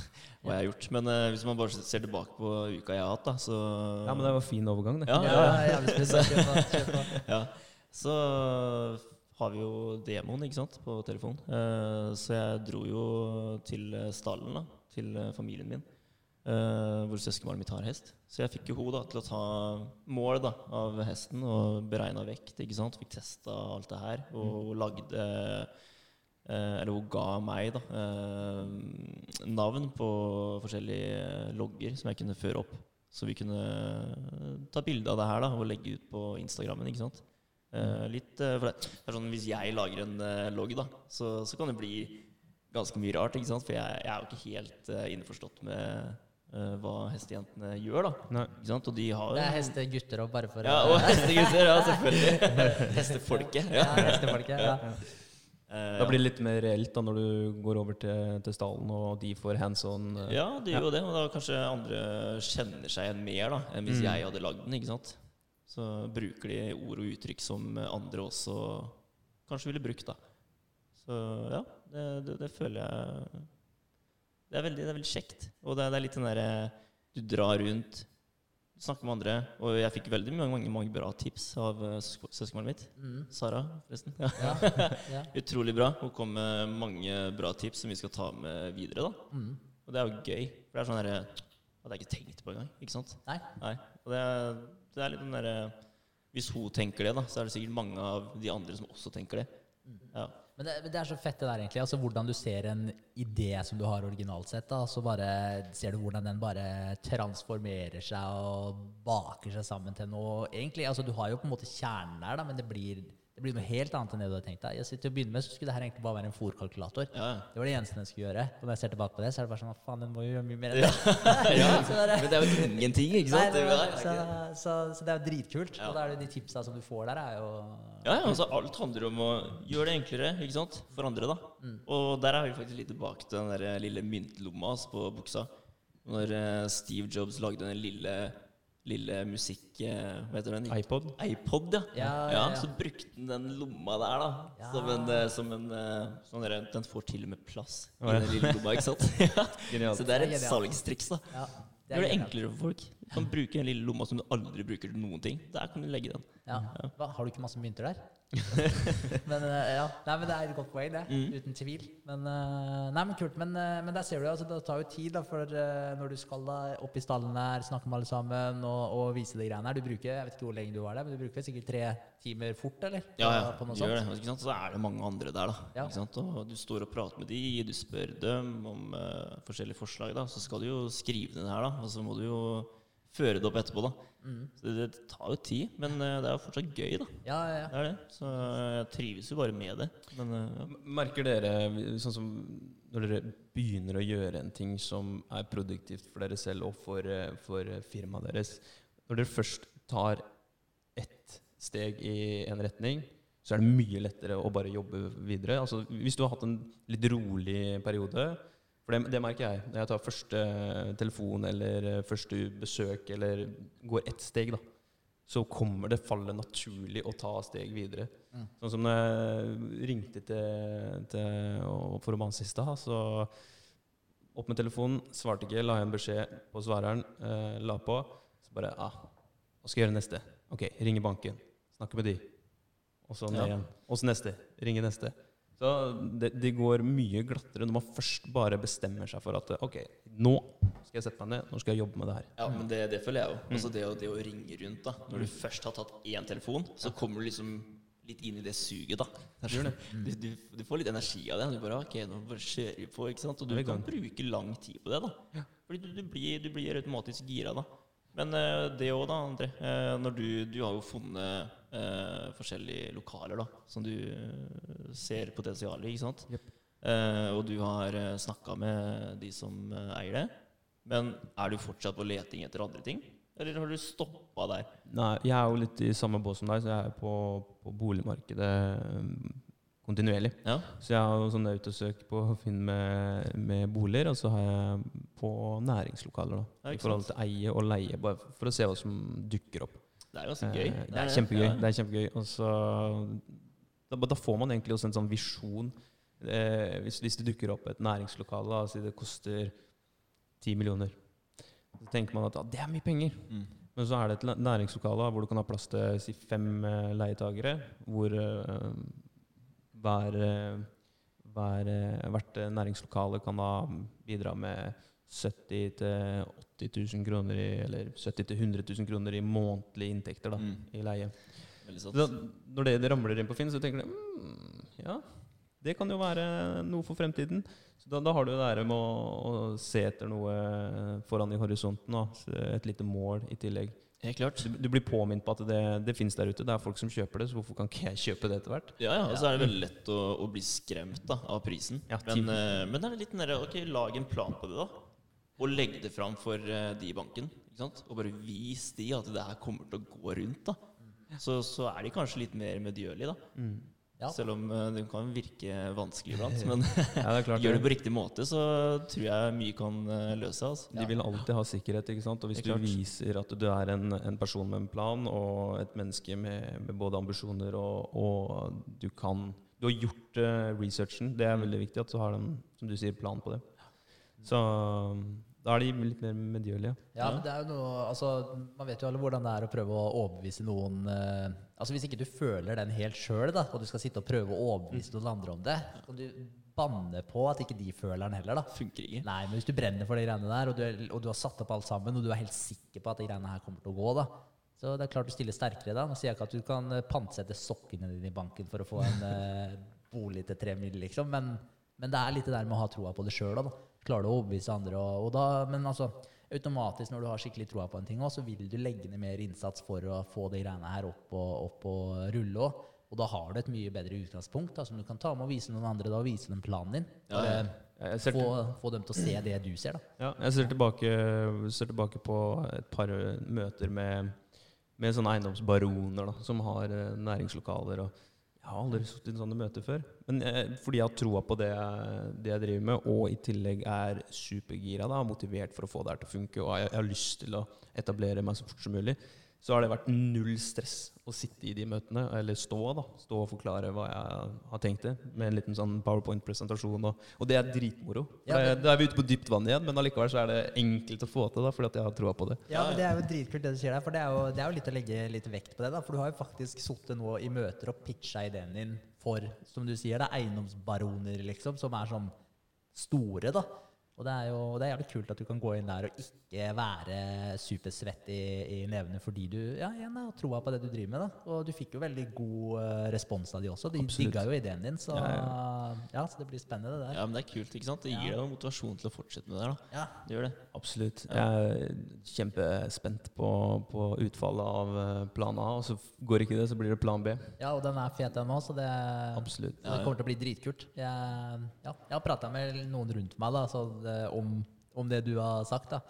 hva jeg har gjort. Men uh, hvis man bare ser tilbake på uka jeg har hatt, da, så Ja, men det var fin overgang, det. Ja, Ja, ja, ja. Ja, så har vi jo demoen ikke sant, på telefon. Uh, så jeg dro jo til stallen, da, til familien min, eh, hvor søskenbarnet mitt har hest. Så jeg fikk jo henne til å ta mål da, av hesten og beregna vekt. ikke sant, Fikk testa alt det her. Og hun lagde uh, Eller hun ga meg da, uh, navn på forskjellige logger som jeg kunne føre opp. Så vi kunne ta bilde av det her da, og legge ut på Instagrammen. ikke sant? Eh, litt, for det, er sånn, Hvis jeg lager en logg, da, så, så kan det bli ganske mye rart. ikke sant? For jeg, jeg er jo ikke helt innforstått med eh, hva hestejentene gjør. da. Ikke sant? Og de har Det er hestegutter òg, bare for Ja, og hestegutter. Ja, selvfølgelig. Hestefolket. Ja, Ja. hestefolket. Ja. Eh, Da blir det litt mer reelt da når du går over til, til stallen, og de får hands on. Uh, Ja, det gjør jo det. Og da kanskje andre kjenner seg igjen mer da, enn hvis Mm. jeg hadde lagd den. ikke sant? Så bruker de ord og uttrykk som andre også kanskje ville brukt. da. Så ja, det, det, det føler jeg Det er veldig, det er veldig kjekt. Og det, er- det er litt den derre Du drar rundt, snakker med andre. Og jeg fikk veldig mange, mange, mange bra tips av eh, søskenbarnet mitt. Mm. Sara, forresten. Ja. Ja. Utrolig bra. Hun kom med mange bra tips som vi skal ta med videre. da. Mm. Og det er jo gøy. For det er sånn derre Hadde jeg ikke tenkt på engang. Ikke sant? Nei. Nei. Og det er, det er litt den derre Hvis hun tenker det, da, så er det sikkert mange av de andre som også tenker det. Ja. Men det, men det er så fett det der, egentlig. Altså Hvordan du ser en idé som du har originalt sett, da, så bare ser du hvordan den bare transformerer seg og baker seg sammen til noe Egentlig, altså Du har jo på en måte kjernen der, da, men det blir, det blir noe helt annet enn det du hadde tenkt deg. Jeg sitter Til å begynne med så skulle det her egentlig bare være en fòrkalkulator. Ja. Det var det eneste den skulle gjøre. Og når jeg ser tilbake på det, så er det bare sånn Faen, den må jo gjøre mye mer enn det. ja. Det Men det er jo ingenting, ikke sant? Nei, Det var, så, så, så det er jo dritkult. Og da er det de tipsa som du får der, er jo Ja, ja, altså Alt handler om å gjøre det enklere ikke sant? for andre. da. Mm. Og der er vi faktisk litt tilbake til den der lille myntlomma på buksa. Når eh, Steve Jobs lagde den lille, lille musikk... eh, hva heter den? iPod. iPod, ja. Ja, ja, ja. Så brukte den den lomma der, da. Ja. Som en, eh, som en eh, sånn der, Den får til og med plass i den lille lomma, ikke sant? ja. Så det er er et salgstriks, da. ja, Det gjør det enklere for folk. Du kan bruke den lille lomma som du aldri bruker til noen ting. Der kan du legge den. Ja. Hva, har du ikke masse mynter der? men eh, ja, nei, men det er et godt poeng, det. Mm. Uten tvil. Men, eh, nei, men kult. Men, eh, men der ser du, altså, det tar jo tid da, for når du skal da opp i stallen der, snakke med alle sammen og, og vise de greiene her. Du bruker jeg vet ikke hvor lenge du var der, men du bruker sikkert tre timer fort, eller? Ja, ja, På noe gjør sånt? det. Så er det mange andre der, da. Ja. Ikke sant? Og du står og prater med de, du spør dem om uh, forskjellige forslag, da. Så skal du jo skrive ned her, da. Og så må du jo føre det opp etterpå, da. Mm. Så det, det tar jo tid, men eh, det er jo fortsatt gøy, da. Ja, ja, ja. Det er det. Så jeg trives jo bare med det. Men eh, ja. Merker dere, sånn som når dere begynner å gjøre en ting som er produktivt for dere selv og for, eh, for firmaet deres Når dere først tar ett steg i en retning, så er det mye lettere å bare jobbe videre. Altså, hvis du har hatt en litt rolig periode For det, det merker jeg. Når jeg tar første telefon eller eh, første besøk eller går ett steg, da, så kommer det falle naturlig å ta steg videre. Sånn som når jeg ringte til, til for banse i stad, så opp med telefonen, svarte ikke, la igjen beskjed på svareren, eh, la på. Så bare ah, Hva skal jeg gjøre neste? Ok, ringe banken. Snakke med de. Og så ned igjen. Og så neste. Ringe neste. Så det, det går mye glattere når man først bare bestemmer seg for at ok, nå skal jeg sette meg ned, nå skal jeg jobbe med det her. Ja, men det, det føler jeg jo. Mm. Altså det, det å ringe rundt, da. Når du først har tatt én telefon, så kommer du liksom litt inn i det suget, da. Du, du, du får litt energi av det. Du bare ok, nå bare kjører vi på, ikke sant. Og du kan bruke lang tid på det, da. Fordi du, du, blir, du blir automatisk gira, da. Men eh, det òg, da, André. eh, når du, du har jo funnet eh, forskjellige lokaler da, som du eh, ser potensialet i, ikke sant. Yep. eh, og du har uh, snakka med de som eh, eier det. Men er du fortsatt på leting etter andre ting? Eller har du stoppa der? Nei, jeg er jo litt i samme bås som deg, så jeg er på, på boligmarkedet kontinuerlig. Ja. Så jeg har sånn autosøk på Finn med, med boliger, og så har jeg på næringslokaler. da, I forhold til eie og leie, bare for å se hva som dukker opp. Det er ganske gøy. Eh, Det er kjempegøy. Det er kjempegøy. Og så da, da får man egentlig også en sånn visjon. Eh, hvis, hvis det dukker opp et næringslokale, og si det koster 10 millioner, så tenker man at ah, det er mye penger. Mm. Men så er det et næringslokale hvor du kan ha plass til si, fem eh, leietagere, hvor eh, hver, eh, hver, eh, hvert næringslokale kan da bidra med 70 000-80 000 kroner i, eller 70 000-100 000 kroner i månedlige inntekter da, Mm. i leie. Da, når det, det ramler inn på Finn, så tenker du mm, ja, det kan jo være noe for fremtiden. Så da, da har du det der med å, å se etter noe foran i horisonten. Da. Et lite mål i tillegg. Helt klart. Du, du blir påminnet på at det, det fins der ute. Det er folk som kjøper det, så hvorfor kan ikke jeg kjøpe det etter hvert? Ja, ja, og så er det veldig lett å, å bli skremt da, av prisen. Ja, men, men, er det litt den derre Ok, lag en plan på det, da. Og legge det fram for eh, de i banken. Ikke sant? Og bare vis de at det her kommer til å gå rundt. da Så, så er de kanskje litt mer medgjørlige, da. Ja. Selv om eh, det kan virke vanskelig iblant. Men Ja, det klart gjør det det. på riktig måte, så tror jeg mye kan eh, løse seg. Altså. De vil alltid ha sikkerhet. ikke sant? Og hvis du viser at du er en, en person med en plan, og et menneske med, med både ambisjoner og, og du kan Du har gjort researchen. Det er veldig viktig at du har en som du sier, plan på det. Så da er de litt mer medgjørlige. Ja, men det er jo noe Altså, man vet jo alle hvordan det er å prøve å overbevise noen eh, Altså, hvis ikke du føler den helt sjøl, og du skal sitte og prøve å overbevise noen andre om det, så kan du banne på at ikke de føler den heller, da. Funker ikke. Nei, men hvis du brenner for de greiene der, og du, er, og du har satt opp alt sammen, og du er helt sikker på at de greiene her kommer til å gå, da. Så det er klart du stiller sterkere da. Nå sier jeg ikke at du kan eh, pantsette sokkene dine i banken for å få en eh, bolig til tre mil, liksom, men, men det er litt det der med å ha troa på det sjøl, da. Klarer du å overbevise andre, og, og da Men altså, automatisk når du har skikkelig troa på en ting også, så vil du legge ned mer innsats for å få de greiene her opp og, opp og rulle òg. Og da har du et mye bedre utgangspunkt da, som du kan ta med og vise noen andre. da, og Vise dem planen din. Ja, ja. Få, få dem til å se det du ser, da. ja, jeg ser, tilbake, ser tilbake på et par møter med, med sånne eiendomsbaroner da, som har eh, næringslokaler. og Jeg har aldri sittet i sånne møter før. Men eh, fordi jeg har troa på det, jeg- det jeg driver med, og i tillegg er supergira da, motivert for å få det her til å funke, og jeg, jeg har lyst til å etablere meg så fort som mulig, så har det vært null stress å sitte i de møtene, eller stå da, stå og forklare hva jeg har tenkt det, med en liten sånn PowerPoint-presentasjon, og, og det er dritmoro. Ja, det- Da er vi ute på dypt vann igjen, men allikevel så er det enkelt å få til, da, fordi at jeg har troa på det. Ja, men Det er jo dritkult det du sier der, for det er jo, det er jo litt å legge litt vekt på det. da, For du har jo faktisk sittet nå i møter og pitcha ideen din for, som du sier, det er eiendomsbaroner, liksom, som er sånn store, da. Og det er jo det er jævlig kult at du kan gå inn der og ikke være supersvett i, i nevene fordi du ja, igjen har troa på det du driver med. da. Og du fikk jo veldig god eh, respons av de også. De Absolutt. digga jo ideen din, så Ja, ja, ja. så det blir spennende, det der. Ja, men det er kult. ikke sant? Det gir Ja. deg jo motivasjon til å fortsette med det der. da. Ja. Det gjør det. Absolutt. Jeg er kjempespent på, på utfallet av eh, plan A, og så går ikke det, så blir det plan B. Ja, og den er fet ennå, så det, Absolutt. så det kommer til å bli dritkult. Jeg, ja, jeg har prata med noen rundt meg da, så det, om, om det du har sagt. da.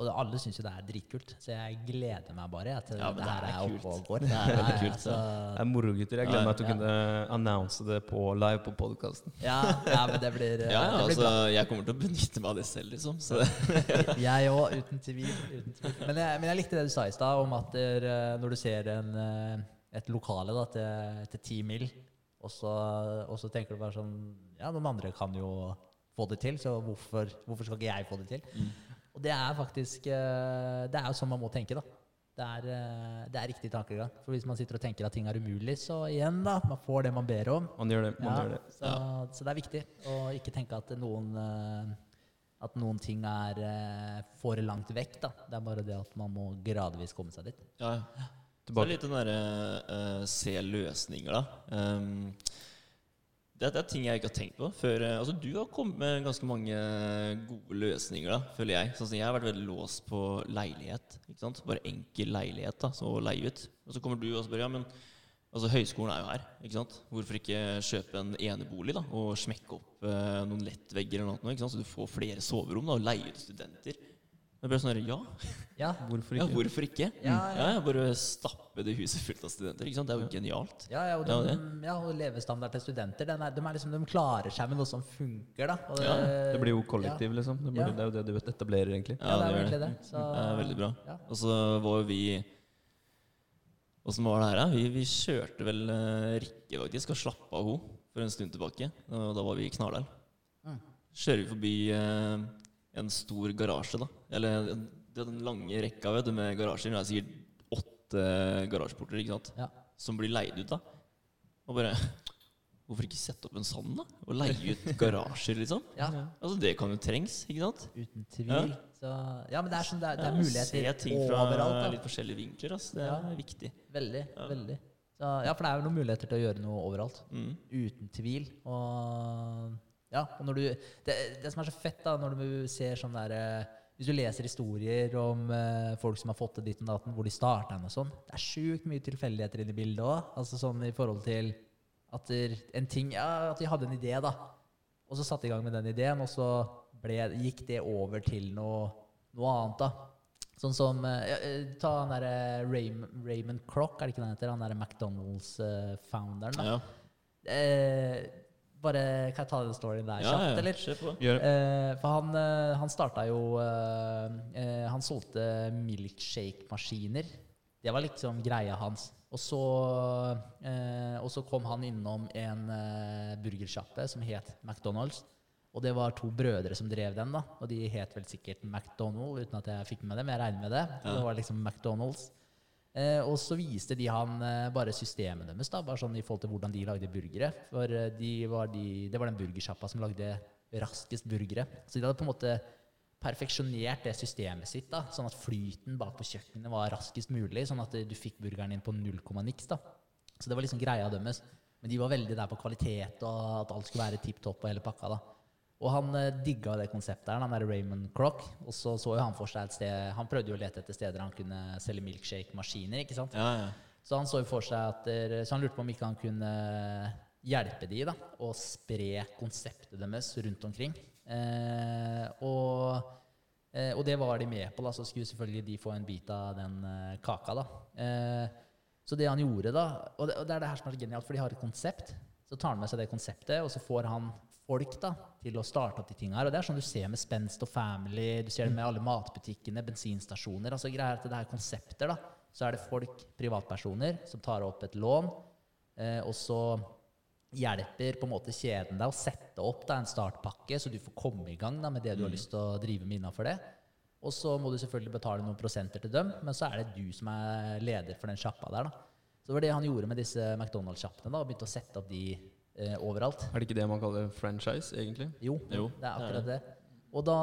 Og det, alle syns jo det er dritkult, så jeg gleder meg bare jeg, til Ja, det det her er oppe og går. Det er veldig kult, Altså, Det er moro, gutter. Jeg gleder meg til å Ja. kunne annonse det på live på podkasten. ja, ja, men det blir, Ja, ja, det blir altså, bra. Jeg kommer til å benytte meg av det selv, liksom. Så Jeg òg, uten tvil. Uten tvil. Men, jeg, men jeg likte det du sa i stad, om at der, eh, når du ser en, eh, et lokale da, til, ti 10 mil, og så, og så tenker du bare sånn Ja, noen andre kan jo få det til, så hvorfor, hvorfor skal ikke jeg få det til? Og det er faktisk eh, Det er jo sånn man må tenke, da. Det er, eh, det er riktig tankegang. For hvis man sitter og tenker at ting er umulig, så igjen, da. Man får det man ber om. Man gjør det. Man Ja, gjør det. så, så det er viktig å ikke tenke at noen eh, At noen ting er for langt vekk. da. Det er bare det at man må gradvis komme seg dit. ja, ja. Så det Tilbake. litt den derre uh, se løsninger, da. Um, det, er- ting jeg ikke har tenkt på før. eh, altså Du har kommet med ganske mange gode løsninger, da, føler jeg. Sånn Jeg har vært veldig låst på leilighet. Bare enkel leilighet da, så å leie ut. Og så kommer du og spør ja, men Altså Høyskolen er jo her. ikke? Hvorfor ikke kjøpe en enebolig da, og smekke opp eh, noen lettvegger eller noe, så du får flere soverom da, og leie ut studenter? Det ble sånn ja, Ja, Hvorfor ja, ikke? hvorfor ikke? Ja, ja. ja, Bare stappe det huset fullt av studenter. ikke sant? Det er jo genialt. ja, ja, og, Ja, de, ja, og levestandard til studenter. Den er, de, er liksom, de klarer seg med noe som funker, da. Og Ja, Det blir jo kollektiv, liksom. Det, blir, Ja. det er jo det du etablerer, egentlig. Ja, det er jo egentlig det. Så, Det er veldig bra. Ja. Og så var vi Åssen var det her, da? Vi, vi kjørte vel eh, Rikke faktisk og slapp av henne for en stund tilbake. Og da var vi i Knardal. Mm. Kjører vi forbi eh, en stor garasje, da. Eller er den lange rekka vet du, med garasjer. Det er sikkert åtte garasjeporter ikke sant? Ja. som blir leid ut. da Og bare Hvorfor ikke sette opp en sånn, da? Og leie ut garasjer, liksom? Ja, Altså Det kan jo trengs, ikke sant? uten tvil. Så, ja, men det er, sånn, det er, det er Ja, muligheter Se ting fra overalt. Litt forskjellige vinkler. Altså. Det er viktig. Veldig. Ja. veldig. Så, ja, for det er jo noen muligheter til å gjøre noe overalt. Mm. Uten tvil. Og, ja, og når du, det, det som er så fett, da, når du ser sånn der eh, Hvis du leser historier om eh, folk som har fått til ditt og datten, hvor de starta og sånn Det er sjukt mye tilfeldigheter inne i bildet òg. Altså sånn i forhold til at der, en ting Ja, at de hadde en idé, da. Og så satte de i gang med den ideen, og så ble, gikk det over til noe, noe annet, da. Sånn som eh, ja, eh, Ta han derre Raymond, Raymond Crock, er det ikke det han heter? Han derre McDonald's-founderen. da. Ja. Eh, bare Kan jeg ta den storyen der Ja, kjapt, eller? Ja, på. Eh, for han, eh, han starta jo eh, eh, Han solgte milkshake-maskiner. Det var liksom greia hans. Og så, eh, og så kom han innom en eh, burgersjappe som het McDonald's. Og det var to brødre som drev den, da. Og de het vel sikkert McDonald, uten at jeg fikk med det, men jeg regner med det. Og Ja. det var liksom McDonald's. Eh, og så viste de han eh, bare systemet deres, da, bare sånn i forhold til hvordan de lagde burgere. For eh, de var de, det var den burgersjappa som lagde raskest burgere. Så de hadde på en måte perfeksjonert det systemet sitt, da, sånn at flyten bak på kjøkkenet var raskest mulig, sånn at eh, du fikk burgeren inn på null komma niks. da. Så det var liksom greia deres. Men de var veldig der på kvalitet, og at alt skulle være tipp topp og hele pakka. da. Og han eh, digga det konseptet her, han der Raymond Crock. Og så så jo han for seg et sted Han prøvde jo å lete etter steder han kunne selge milkshake-maskiner. ikke sant? Ja, ja. Så han så jo for seg at Så han lurte på om ikke han kunne hjelpe de da, og spre konseptet deres rundt omkring. Eh, og, eh, og det var de med på, da, så skulle selvfølgelig de få en bit av den eh, kaka. da. Eh, så det han gjorde da, og det, og det er det her som er så genialt, for de har et konsept. Så tar han med seg det konseptet, og så får han folk da, til å starte opp de tinga her. Og det er sånn du ser med Spenst og Family, du ser det med alle matbutikkene, bensinstasjoner. altså greier at det er konsepter, da. Så er det folk, privatpersoner, som tar opp et lån, eh, og så hjelper på en måte kjeden deg å sette opp da, en startpakke, så du får komme i gang da, med det du har lyst til å drive med innafor det. Og så må du selvfølgelig betale noen prosenter til dem, men så er det du som er leder for den sjappa der. da. Så det var det han gjorde med disse McDonald's-sjappene, og begynte å sette opp de eh, overalt. Er det ikke det man kaller franchise, egentlig? Jo, Jo, det er akkurat det. Og da,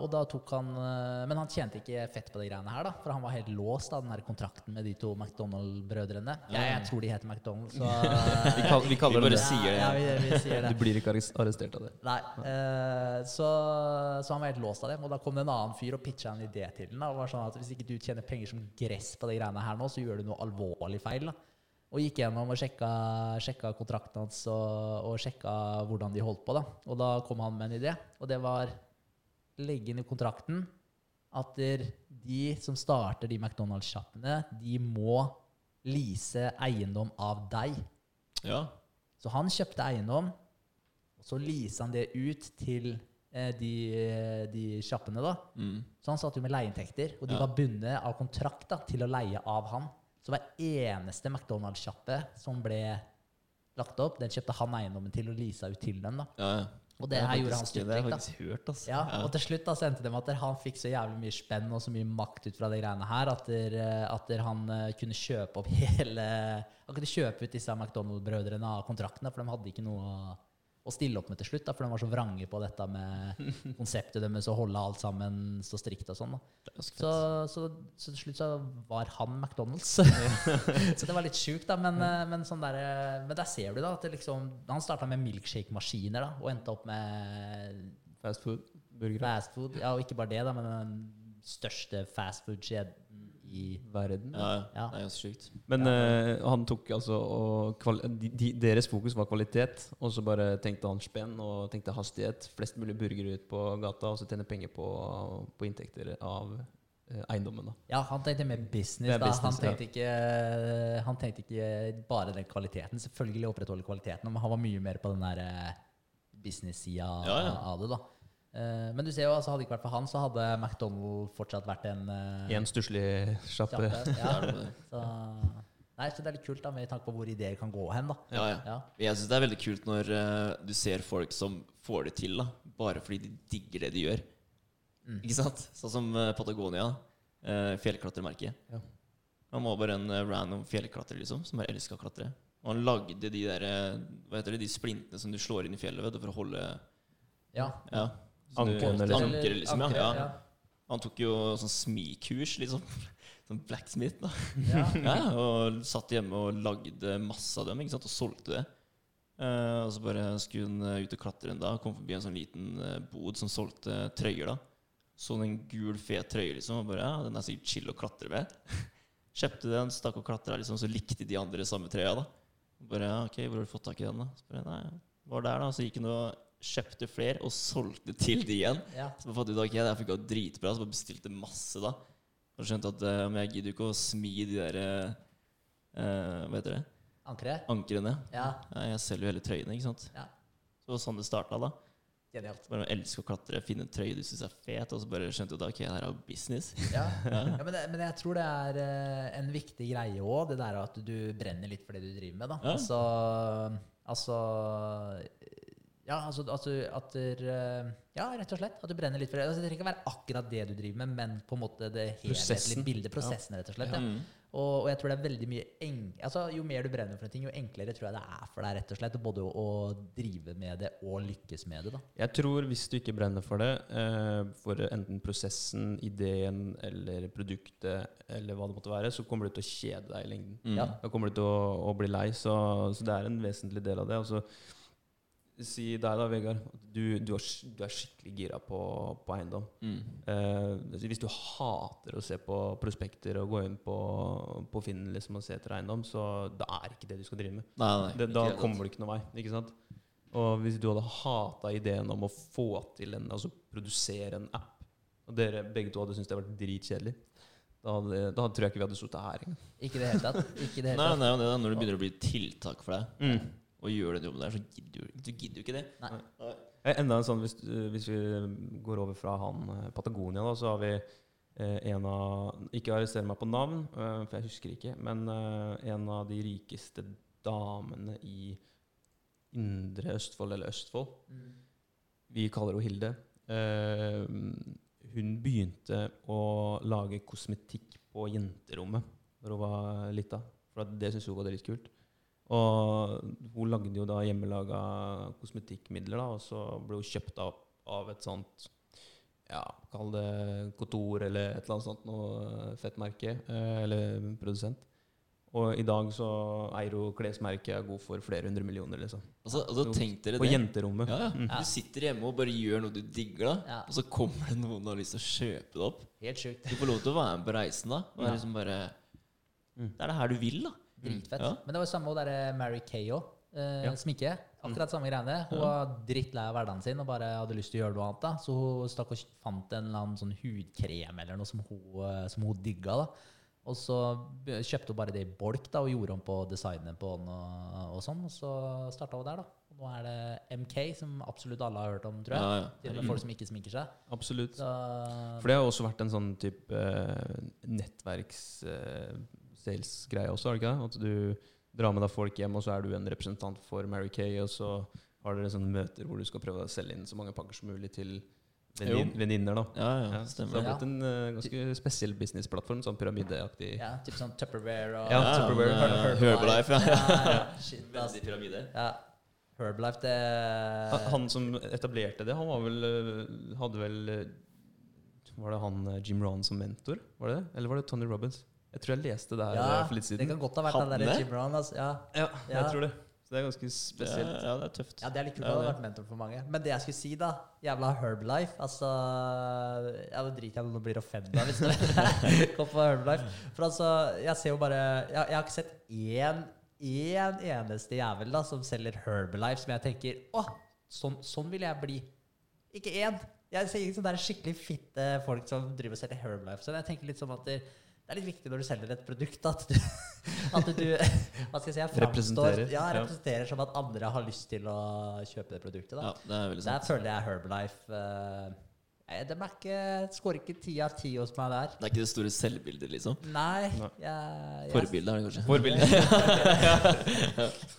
og da tok han eh, Men han tjente ikke fett på de greiene her, da. For han var helt låst av den her kontrakten med de to McDonald-brødrene. Jeg, jeg tror de heter McDonald, så Vi, kall, vi kaller Vi bare det sier det. Ja, vi, vi sier det. Du blir ikke arrestert av det. Nei. eh, så, så han var helt låst av det. Og da kom det en annen fyr og pitcha en idé til den. Da, og var sånn at Hvis ikke du tjener penger som gress på de greiene her nå, så gjør du noe alvorlig feil. da. Og gikk gjennom og sjekka, sjekka kontrakten hans og, og sjekka hvordan de holdt på. da. Og da kom han med en idé, og det var legge inn i kontrakten at de som starter de McDonald's-sjappene, de må lease eiendom av deg. Ja. Så han kjøpte eiendom, og så leasa han det ut til eh, de, de sjappene. da. Mm. Så han satt jo med leieinntekter, og de Ja. var bundet av kontrakt da, til å leie av han. Så hver eneste McDonald's-sjappe som ble lagt opp, den kjøpte han eiendommen til og leasa ut til dem. da. ja, ja. Og det det her gjorde han hørt, altså. Ja, og til slutt da så endte det med at han fikk så jævlig mye spenn og så mye makt ut fra de greiene her at, der, at der han uh, kunne kjøpe opp hele Han kunne kjøpe ut disse McDonald-brødrene av kontraktene, for de hadde ikke noe å- å stille opp med til slutt, da, for de var så vrange på dette med konseptet deres å holde alt sammen så strikt og sånn. Så, så, så til slutt så var han McDonald's. så det var litt sjukt, da. Men, eh, men, sånn der, eh, men der ser du da at det liksom, han starta med milkshake-maskiner da, og endte opp med Fast food, Burger. fast food. Ja, og ikke bare det, da, men den største fast food-kjeden i verden. Ja, ja. Ja. Det er ganske sykt. Men eh, han tok altså og de, de, Deres fokus var kvalitet, og så bare tenkte han spenn og tenkte hastighet. Flest mulig burgere ut på gata, og så tjene penger på, på inntekter av eh, eiendommen. da. Ja, han tenkte mer business. Da. business, han, tenkte ikke, han tenkte ikke bare den kvaliteten. Selvfølgelig opprettholde kvaliteten, men han var mye mer på den der eh, business-sida Ja, ja. av det. da. Eh, Men du ser jo, altså hadde det ikke vært for han, så hadde McDonald fortsatt vært en uh, En stusslig sjappe. Ja, så, nei, så det er litt kult da, med tanke på hvor ideer kan gå hen. da. Ja, ja. Ja. Jeg syns det er veldig kult når uh, du ser folk som får det til, da, bare fordi de digger det de gjør. Mm. Ikke sant? Sånn som eh, Patagonia, uh, fjellklatremerket. Ja. Han var bare en eh, random fjellklatrer liksom, som bare elska å klatre. Og han lagde de der, eh, hva heter det, de splintene som du slår inn i fjellet vet for å holde Ja. ja. Så du- Ankrene, liksom. Liksom. Ja. ja. Han tok jo sånn smikurs, liksom. Sånn blacksmith. da Ja. ja, og satt hjemme og lagde masse av dem ikke sant? og solgte det. Uh, og så bare skulle hun eh, ut og klatre en dag, kom forbi en sånn liten eh, bod som solgte trøyer. da Så en gul, fet trøye, liksom, og bare ja, den er sikkert chill å klatre med. Kjøpte den, stakk og klatra, liksom, så likte de andre samme trøya. da Og bare ja, ok, hvor har du fått tak i den, da? Så bare, nei, var der, da. Så gikk hun og kjøpte flere, og solgte til de igjen. ja. Så bare fant jeg ut ok, det her funka dritbra, så bare bestilte masse, da. Og skjønte at uh, men jeg gidder ikke å smi de der eh, Hva heter det? Ankre? Ankrene. Ja. Ja, jeg selger jo hele trøyene, ikke sant. Ja. Så det var sånn det starta, da. Genialt. Bare elske å klatre, finne en trøye du syns er fet, og så bare skjønte du at ok, det her er business. Ja. ja men, det, men jeg tror det er uh, en viktig greie òg, det der at du brenner litt for det du driver med. da. Ja. Altså, altså Ja, altså, altså at der, eh, Ja, rett og slett. At du brenner litt for det. Altså, det trenger ikke være akkurat det du driver med, men på en måte det helhetlige bildet. Prosessen, rett og slett. Ja. Mm. Og, og jeg tror det er veldig mye eng altså, Jo mer du brenner for en ting, jo enklere tror jeg det er for deg rett og slett, både å, drive med det og lykkes med det. da. Jeg tror hvis du ikke brenner for det, eh, for enten prosessen, ideen eller produktet, eller hva det måtte være, så kommer du til å kjede deg i lengden. Mm. Ja. Da kommer du til å, å bli lei, så, så det er en vesentlig del av det. Altså, si deg da, Vegard, du, du, er, du er skikkelig gira på, på eiendom. Mm. Eh, hvis du hater å se på prospekter og gå inn på, på Finn liksom, og se etter eiendom, så det er ikke det du skal drive med. Nei, nei, Det, da kommer du ikke noen vei. ikke sant? Og hvis du hadde hata ideen om å få til en, altså produsere en app, og dere begge to hadde syntes det hadde vært dritkjedelig, da, hadde, da tror jeg ikke vi hadde sittet her engang. Ikke det hele tatt. Ikke det hele Nei, tatt. nei, nei, er når det begynner å bli tiltak for deg, Mm. Og gjør den jobben der, så gidder du, du gidder jo ikke det. Nei. Nei. Enda en sånn, hvis, hvis vi går over fra han eh, Patagonia, da, så har vi eh, en av Ikke arrester meg på navn, eh, for jeg husker ikke, men eh, en av de rikeste damene i Indre Østfold, eller Østfold. Mm. Vi kaller henne Hilde. Eh, hun begynte å lage kosmetikk på jenterommet da hun var lita. For det syntes hun var dritkult. Og hun lagde jo da hjemmelaga kosmetikkmidler, da, og så ble hun kjøpt av, av et sånt ja, Kall det Kotor eller et eller annet sånt noe fettmerke. merke eller produsent. Og i dag så eier hun klesmerket er god for flere hundre millioner, liksom. Altså, altså tenk dere På det. jenterommet. Ja, ja. Mm. Du sitter hjemme og bare gjør noe du digger, da. Ja. Og så kommer det noen og har lyst til å kjøpe det opp. Helt sjukt. Du får lov til å være med på reisen, da. Og Ja. er liksom bare Mm. Det er det her du vil, da. Dritfett. Ja. Men det var jo samme der Mary Kay òg. Eh. Sminke. Akkurat samme greiene. Hun var drittlei av hverdagen sin og bare hadde lyst til å gjøre noe annet. da Så hun stakk og fant en eller annen sånn hudkrem eller noe som hun, eh, som hun digga. da Og så kjøpte hun bare det i bolk da og gjorde om på designet på den. Og, og sånn Og så starta hun der, da. Og nå er det MK, som absolutt alle har hørt om, tror jeg. Ja, ja. Til og med folk som ikke sminker seg. Absolutt. Så, For det har også vært en sånn type nettverks uh, nettverks-sales-greie også, er det ikke det? At du drar med deg folk hjem, og så er du en representant for Mary Kay, og så har dere sånne møter hvor du skal prøve å selge inn så mange pakker som mulig til vennin venninner. da. Ja, ja, Ja, så det har blitt en uh, ganske spesiell businessplattform, sånn pyramideaktig. ja, typ sånn Tupperware og Ja, Ja, Tupperware. eh, Herbalife, ja. ja. Shit, ass. Veldig pyramide. Ja. Herbalife, det Han- Han som etablerte det, han var vel eh, Hadde vel eh, Var det han Jim Rohn som mentor? Var det det? Eller var det Tony Robbins? Jeg tror jeg leste det her Ja, eh, for litt Det kan godt ha vært Hadde den der? Jim Rohn. Altså. Ja. Ja, Ja. jeg tror det. Så det er ganske spesielt. ja, det er tøft. Ja, det er litt kult å ha vært mentor for mange. Men det jeg skulle si, da Jævla Herbalife. Altså Ja, det driter jeg i om noen blir offenda hvis det går på Herbalife. For altså, jeg ser jo bare Jeg, jeg har ikke sett én, én eneste jævel da som selger Herbalife som jeg tenker Å, sånn, sånn vil jeg bli. Ikke én. Jeg ser ikke sånne der skikkelig fitte folk som driver og selger Herbalife. Så jeg tenker litt sånn at det, det er litt viktig når du selger et produkt, at du, at du hva skal jeg si, jeg framstår- Representerer. Ja, Ja. som at andre har lyst til å kjøpe det produktet. Da. Ja, det er veldig Der føler jeg Herbalife uh, De er ikke, skårer ikke ti av ti hos meg der. Det er ikke det store selvbildet, liksom. Nei. Jeg, jeg, Forbildet er det kanskje. Forbilde.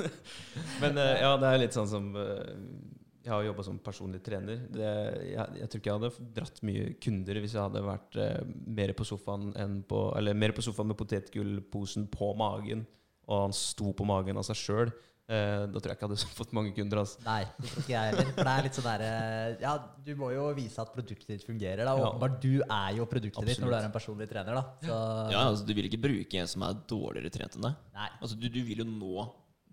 Men uh, ja, det er litt sånn som eh, Jeg har jobba som personlig trener. Det, jeg, jeg tror ikke jeg hadde dratt mye kunder hvis jeg hadde vært eh, mer på sofaen enn på Eller mer på sofaen med potetgullposen på magen, og han sto på magen av seg sjøl. Eh, da tror jeg ikke jeg hadde fått mange kunder. Altså. Nei, det tror ikke jeg heller. For det er litt sånn derre Ja, du må jo vise at produktet ditt fungerer. da Ja. Åpenbart, du er jo produktet ditt når du er en personlig trener. da Så Ja, altså Du vil ikke bruke en som er dårligere trent enn deg. nei, Altså Du, du vil jo nå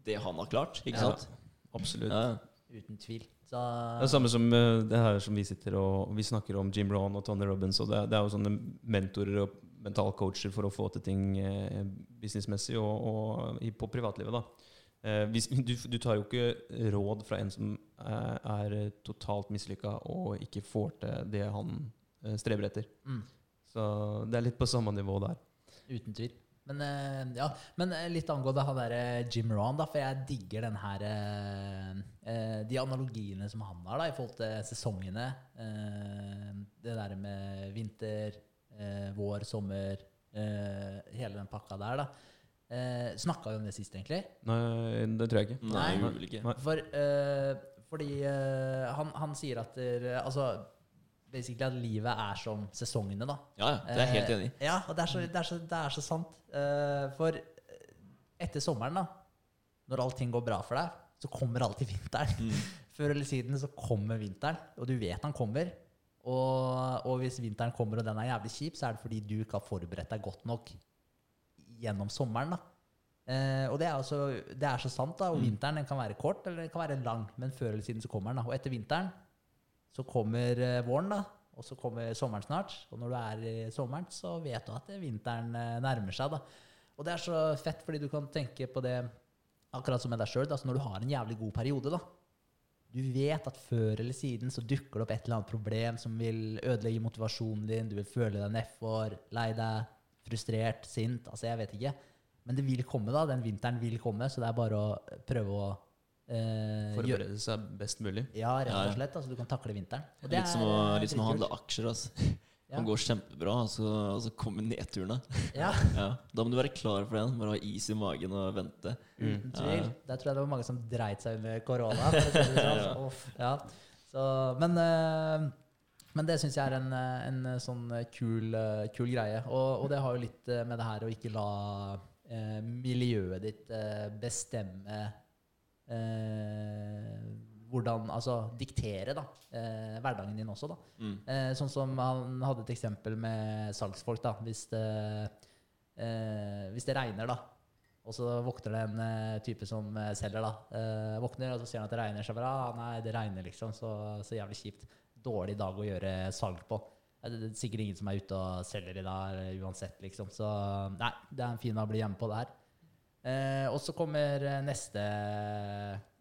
det han har klart, ikke Ja. sant? Absolutt. Ja. uten tvil. Så Det er samme som eh, det her som vi sitter og Vi snakker om Jim Rohn og Tony Robbins, og det, det er jo sånne mentorer og mentalcoacher for å få til ting eh, businessmessig og, og på privatlivet. da. Eh, du, du tar jo ikke råd fra en som er totalt mislykka og ikke får til det han streber etter. mm, Så det er litt på samme nivå der. uten tvil. Men, ja, men litt angående han derre Jim Rohn, da, for jeg digger den her De analogiene som han har da, i forhold til sesongene. Eh, det der med vinter, eh, vår, sommer, eh, hele den pakka der, da. Eh, Snakka vi om det sist, egentlig? Nei, det tror jeg ikke. Nei, Nei. ikke. Nei. For, eh, fordi eh, han, han sier at der, altså, basically at livet er som sesongene, da. Ja, ja, det er jeg helt enig i. Eh, ja, og det er så, det er så, det er så sant. Eh, for etter sommeren, da, når allting går bra for deg, så kommer alltid vinteren. Mm. Før eller siden så kommer vinteren, og du vet han kommer. Og, og hvis vinteren kommer og den er jævlig kjip, så er det fordi du ikke har forberedt deg godt nok gjennom sommeren. da. Eh, og det er, også, det er så sant. da, og Mm. Vinteren den kan være kort eller den kan være lang, men før eller siden så kommer den. da. Og etter vinteren så kommer eh, våren, da. Og så kommer sommeren snart. Og når du er i sommeren, så vet du at vinteren eh, nærmer seg. da. Og det er så fett, fordi du kan tenke på det akkurat som med deg sjøl. Altså når du har en jævlig god periode, da. Du vet at før eller siden så dukker det opp et eller annet problem som vil ødelegge motivasjonen din. Du vil føle deg nedfor, lei deg, frustrert, sint. Altså, jeg vet ikke. Men det vil komme, da. Den vinteren vil komme, så det er bare å prøve å eh, Forberede seg best mulig. Ja, rett og slett. Altså, du kan takle vinteren. Og Litt som, å, litt som å handle aksjer. Altså. Ja. Han går kjempebra, og så, og så kommer nedturene. Ja, Ja. Da må du være klar for den. Bare ha is i magen og vente. uten Ja, tvil. ja. Der tror jeg det var mange som dreit seg under korona. Si sånn. Ja. Ja. Så, men, eh, men det syns jeg er en, eh, en eh, sånn kul, kul greie. Og, og det har jo litt med det her å ikke la eh, miljøet ditt eh, bestemme eh, hvordan Altså diktere, da. Eh, hverdagen din også, da. Mm. Eh, sånn som han hadde et eksempel med salgsfolk. da, Hvis det, eh, hvis det regner, da, og så våkner det en eh, type som eh, selger, da. Eh, våkner, og så sier han at det regner. Så bare, ah, nei, det regner, liksom. Så, så jævlig kjipt. Dårlig dag å gjøre salg på. Det er sikkert ingen som er ute og selger i dag uansett, liksom. Så nei, det er en fin dag å bli hjemme på det her. Eh, og så kommer neste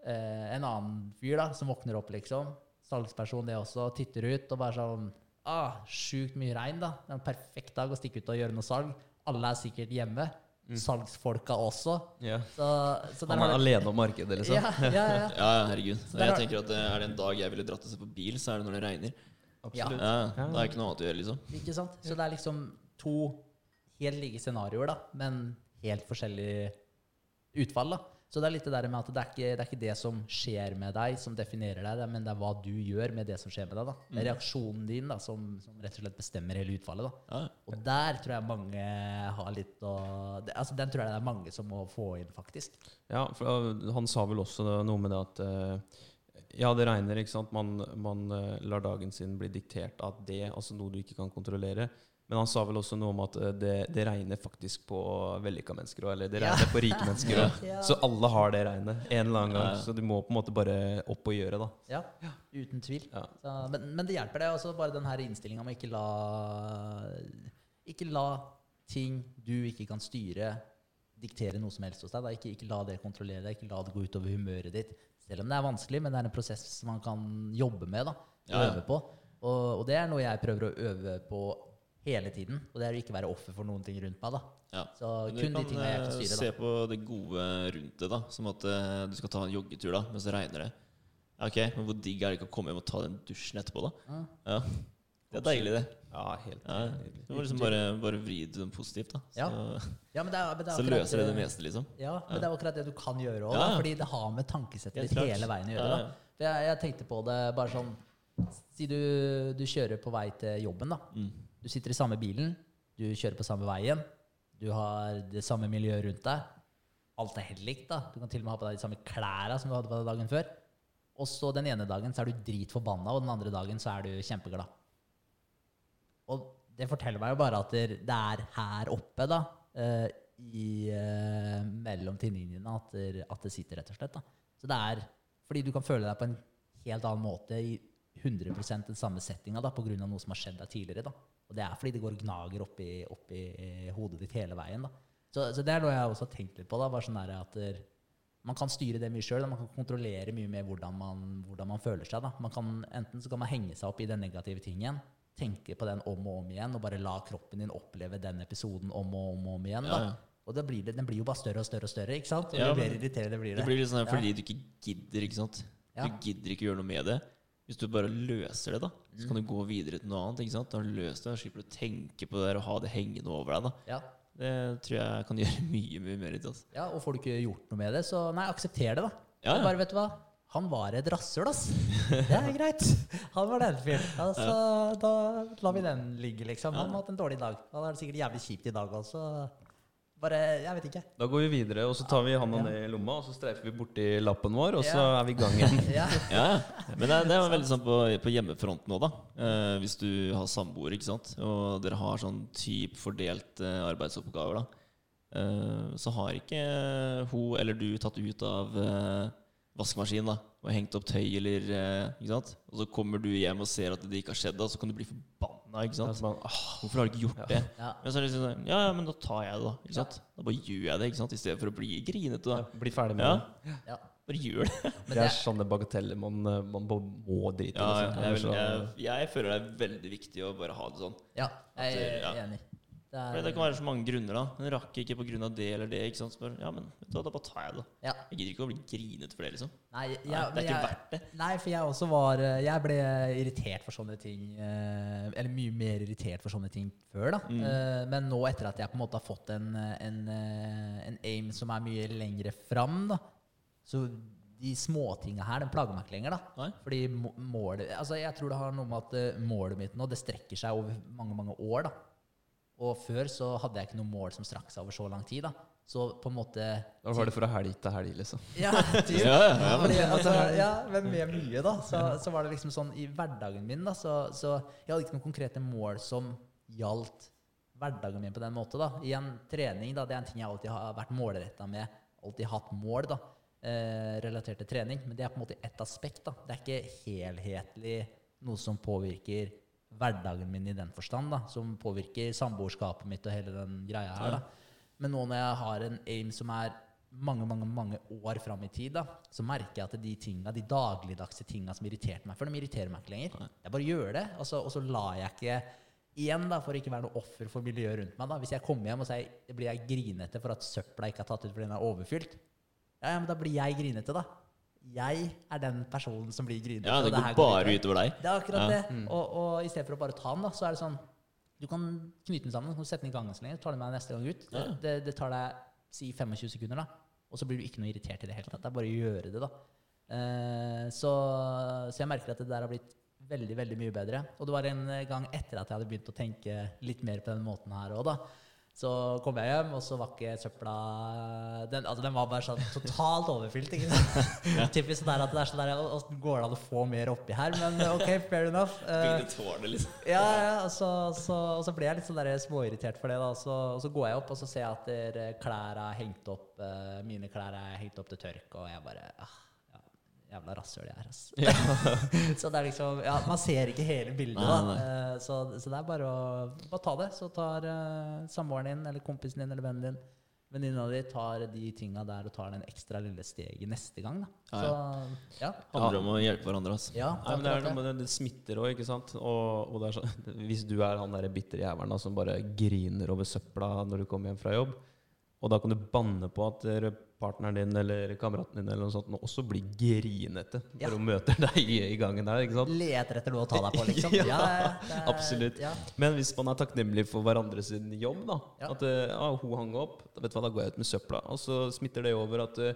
eh, En annen fyr da, som våkner opp, liksom. Salgsperson, det også. Titter ut og bare sånn ah, Sjukt mye regn, da. Det er en perfekt dag å stikke ut og gjøre noe salg. Alle er sikkert hjemme. Salgsfolka også. Ja. Så, så der Han er har... alene om markedet, liksom. Ja, ja, ja. Ja, herregud. der Jeg har- tenker at Er det en dag jeg ville dratt og sett på bil, så er det når det regner. Absolutt. Ja, Ja. Da er ikke noe annet å gjøre, liksom. Ikke sant? Så det er liksom to helt like scenarioer, da, men helt forskjellig utfall. da. Så det er litt det der med at det er ikke det, er ikke det som skjer med deg, som definerer deg, men det er hva du gjør med det som skjer med deg. da. Det er reaksjonen din da, som, som rett og slett bestemmer hele utfallet. da. Og der tror jeg mange har litt å altså Den tror jeg det er mange som må få inn, faktisk. Ja, for han sa vel også noe med det at uh, Ja, det regner, ikke sant. Man, man uh, lar dagen sin bli diktert av det, altså noe du ikke kan kontrollere. Men han sa vel også noe om at eh, det, det regner faktisk på vellykka mennesker òg. Eller det Ja. regner på rike mennesker òg. Ja. Så alle har det regnet en eller annen gang. Ja, ja. Så du må på en måte bare opp og gjøre, da. Ja, uten tvil. Ja. Så, men, men det hjelper, det. også bare den her innstillinga med ikke la Ikke la ting du ikke kan styre, diktere noe som helst hos deg. Da. Ikke, ikke la det kontrollere deg, ikke la det gå utover humøret ditt. Selv om det er vanskelig, men det er en prosess man kan jobbe med. da, Ja, ja. Øve på. Og, og det er noe jeg prøver å øve på hele tiden. Og det er å ikke være offer for noen ting rundt meg. da. Ja. Så Men kun de tingene jeg kan styre. Du kan se da. på det gode rundt det, da. Som at uh, du skal ta en joggetur, da, men så regner det. Ok, Men hvor digg er det ikke å komme hjem og ta den dusjen etterpå, da? Ja. Ja. Det er deilig, det. Ja, helt Ja. Du må liksom bare, bare vri det sånn positivt, da. Så, Ja. Ja, men det er, men det er så løser det det meste, liksom. Ja, men det er akkurat det du kan gjøre òg, fordi det har med tankesettet ditt hele veien å gjøre. Ja, da. For jeg, jeg tenkte på det bare sånn Si du, du kjører på vei til jobben, da. Mm. Du sitter i samme bilen, du kjører på samme veien, du har det samme miljøet rundt deg. Alt er helt likt. da. Du kan til og med ha på deg de samme klærne som du hadde på deg dagen før. Og så den ene dagen så er du dritforbanna, og den andre dagen så er du kjempeglad. Og det forteller meg jo bare at det er her oppe, da, eh, i, eh, mellom tinningene at, at det sitter, rett og slett. da. Så det er fordi du kan føle deg på en helt annen måte i 100% den samme settinga pga. noe som har skjedd deg tidligere. da. Og det er fordi det går gnager oppi, oppi hodet ditt hele veien. da. Så, så det er noe jeg også har tenkt litt på. sånn at Man kan styre det mye sjøl. Man kan kontrollere mye mer hvordan man, hvordan man føler seg. da. Man kan, enten så kan man henge seg opp i den negative tingen, tenke på den om og om igjen, og bare la kroppen din oppleve den episoden om og om, og om igjen. da. Ja, ja. Og det blir det, den blir jo bare større og større, og større, ikke sant? Og Ja, det blir irriterende blir det. Det blir litt sånn fordi du ikke gidder, ikke sant. Du gidder ikke gjøre noe med det. Hvis du bare løser det, da, så Mm. kan du gå videre til noe annet. ikke sant? Da har du løst det, da slipper du å tenke på det der og ha det hengende over deg. da. Ja. Det tror jeg kan gjøre mye mye mer ut. Altså. ja, Og får du ikke gjort noe med det, så nei, aksepter det, da. Ja, ja. Bare, vet du hva? Han var et rasshøl, ass. Det er greit. Han var den fyren. Altså, da lar vi den ligge, liksom. Han har hatt en dårlig dag. Han har det sikkert jævlig kjipt i dag også. Bare Jeg vet ikke. Da går vi videre, og så tar vi handa Ja. ned i lomma, og så streifer vi borti lappen vår, og så Ja. er vi i gang igjen. Ja. Ja. Men det det er veldig sånn på, på hjemmefronten òg, da. Eh, hvis du har samboer, ikke sant, og dere har sånn typ fordelt eh, arbeidsoppgaver, da, eh, så har ikke hun eller du tatt ut av eh, vaskemaskinen da, og hengt opp tøy, eller eh, ikke sant? Og så kommer du hjem og ser at det ikke har skjedd, da, så kan du bli forbanna, ikke sant? Man, åh, Hvorfor har du ikke gjort det? Ja. Men så er det liksom sånn, ja, ja, men da tar jeg det, da. ikke sant? Da bare gjør jeg det, ikke sant? I stedet for å bli grinete, da. bli ferdig med Ja, det. Ja. bare gjør det. Det er sånne bagateller man, man må drite i. Ja, liksom. jeg, jeg, jeg føler det er veldig viktig å bare ha det sånn. ja, jeg er enig. Det er, det kan være så mange grunner, da. Den rakk ikke pga. det eller det. ikke sant? Så bare, ja, men vet du hva, da bare tar jeg det. ja. Jeg gidder ikke å bli grinet for det, liksom. Nei, jeg, Nei, det er ikke jeg- verdt det. Nei, for jeg også var eh, Jeg ble irritert for sånne ting. eh, Eller mye mer irritert for sånne ting før, da. Mm. Eh, Men nå, etter at jeg på en måte har fått en, en, en aim som er mye lengre fram, da, så de småtinga her, den plager meg ikke lenger, da. Nei. Fordi målet Altså, jeg tror det har noe med at målet mitt nå, det strekker seg over mange, mange år, da. Og før så hadde jeg ikke noe mål som strakk seg over så lang tid, da. Så på en måte Da var det fra helg til helg, liksom. Ja, typ. Ja, ja, ja, men- altså, ja, men med mye, da. Så, så var det liksom sånn i hverdagen min, da, så, så jeg hadde ikke noen konkrete mål som gjaldt hverdagen min på den måten, da. I en trening, da, det er en ting jeg alltid har vært målretta med. Alltid hatt mål, da. Eh, relatert til trening. Men det er på en måte ett aspekt, da. Det er ikke helhetlig noe som påvirker hverdagen min i den forstand, da. Som påvirker samboerskapet mitt og hele den greia her, da. Men nå når jeg har en aim som er mange mange, mange år fram i tid, da, så merker jeg at de tinga, de dagligdagse tinga som irriterte meg før, de irriterer meg ikke lenger. Jeg bare gjør det, og så, og så lar jeg ikke Igjen, da, for å ikke være noe offer for miljøet rundt meg. da, Hvis jeg kommer hjem og sier, blir jeg grinete for at søpla ikke er tatt ut fordi den er overfylt, ja, ja, men da blir jeg grinete, da. Jeg er den personen som blir grinete. Ja, det går det bare utover deg. Det er akkurat Ja. det. Og, og i stedet for å bare ta den, da, så er det sånn Du kan knyte den sammen, så sette den i gang så lenge, så tar den med deg neste gang ut. Ja. Det, det tar deg si 25 sekunder, da. Og så blir du ikke noe irritert i det hele tatt. Det er bare å gjøre det, da. Uh, så, så jeg merker at det der har blitt veldig, veldig mye bedre. Og det var en gang etter at jeg hadde begynt å tenke litt mer på den måten her òg, da. Så kom jeg hjem, og så var ikke søpla Den, altså, den var bare sånn totalt overfylt. ikke sant? Typisk sånn der at det er sånn der Åssen går det an å få mer oppi her? Men ok, fair enough. Eh, tårne, liksom. ja, ja, og så, så, og så ble jeg litt sånn der småirritert for det. da, så, Og så går jeg opp og så ser jeg at klær er hengt opp, eh, mine klær er hengt opp til tørk, og jeg bare ah, ja, Jævla rasshøl jeg er, ass. så det er liksom Ja, man ser ikke hele bildet, da. Nei, da. Så, så det er bare å bare ta det. Så tar uh, samboeren din eller kompisen din eller vennen din Venninna di tar de tinga der og tar den ekstra lille steget neste gang. da. Så ja. Handler om å hjelpe hverandre. Altså. ja Nei, men det, er noe med det, det smitter òg, ikke sant. Og, og det er sånn, hvis du er han der bitre jævelen som bare griner over søpla når du kommer hjem fra jobb, og da kan du banne på at eh, partneren din eller kameraten din eller noe sånt også blir grinete Ja. når hun møter deg i, i gangen der. ikke sant? Leter etter noe å ta deg på, liksom. Ja, ja er- absolutt. Ja. Men hvis man er takknemlig for hverandre sin jobb, da Ja. At eh, ja, hun hang opp, da vet du hva, da går jeg ut med søpla. Og så smitter det over at eh,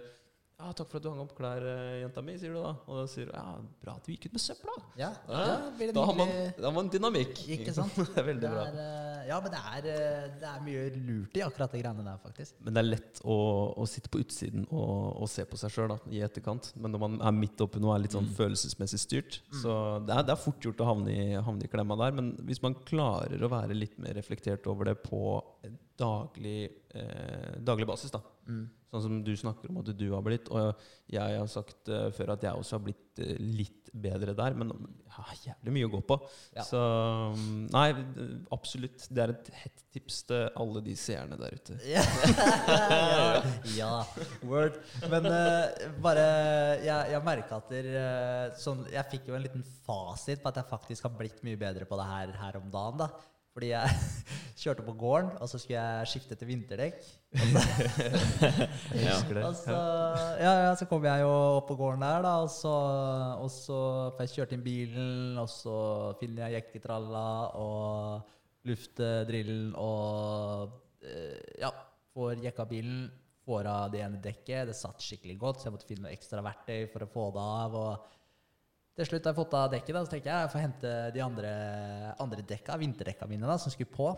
ja, 'Takk for at du hang opp klær, eh, jenta mi', sier du da. Og da sier du 'ja, bra at du gikk ut med søpla'. Ja, Ja, da, Da har man, da har man dynamikk. Ikke sant? det er veldig Det bra. er, eh, ja, men det er, eh, det er mye lurt i akkurat de greiene der, faktisk. Men det er lett å, å sitte på utsiden og, og se på seg sjøl i etterkant. Men når man er midt oppi noe og er litt sånn følelsesmessig styrt, så det er, det er fort gjort å havne i, havne i klemma der. Men hvis man klarer å være litt mer reflektert over det på daglig, eh, daglig basis, da. Sånn som du snakker om at du har blitt. Og jeg har sagt eh, før at jeg også har blitt eh, litt bedre der. Men jeg har jævlig mye å gå på. Ja. Så mm, nei, absolutt. Det er et hett tips til alle de seerne der ute. Ja. Word. Men eh, bare Jeg, jeg merka at der, sånn, Jeg fikk jo en liten fasit på at jeg faktisk har blitt mye bedre på det her her om dagen. da Fordi jeg kjørte på gården, og så skulle jeg skifte til vinterdekk. Det. Og så, ja, ja, så kom jeg jo opp på gården der, da, og så, og så For jeg kjørte inn bilen, og så finner jeg jekketralla og luftdrillen og eh, ja, får jekka bilen, får av det ene dekket. Det satt skikkelig godt, så jeg måtte finne noe ekstra verktøy for å få det av. og til slutt har jeg fått av dekket, da, så tenker jeg jeg får hente de andre, andre dekka, vinterdekka mine, da, som skulle på.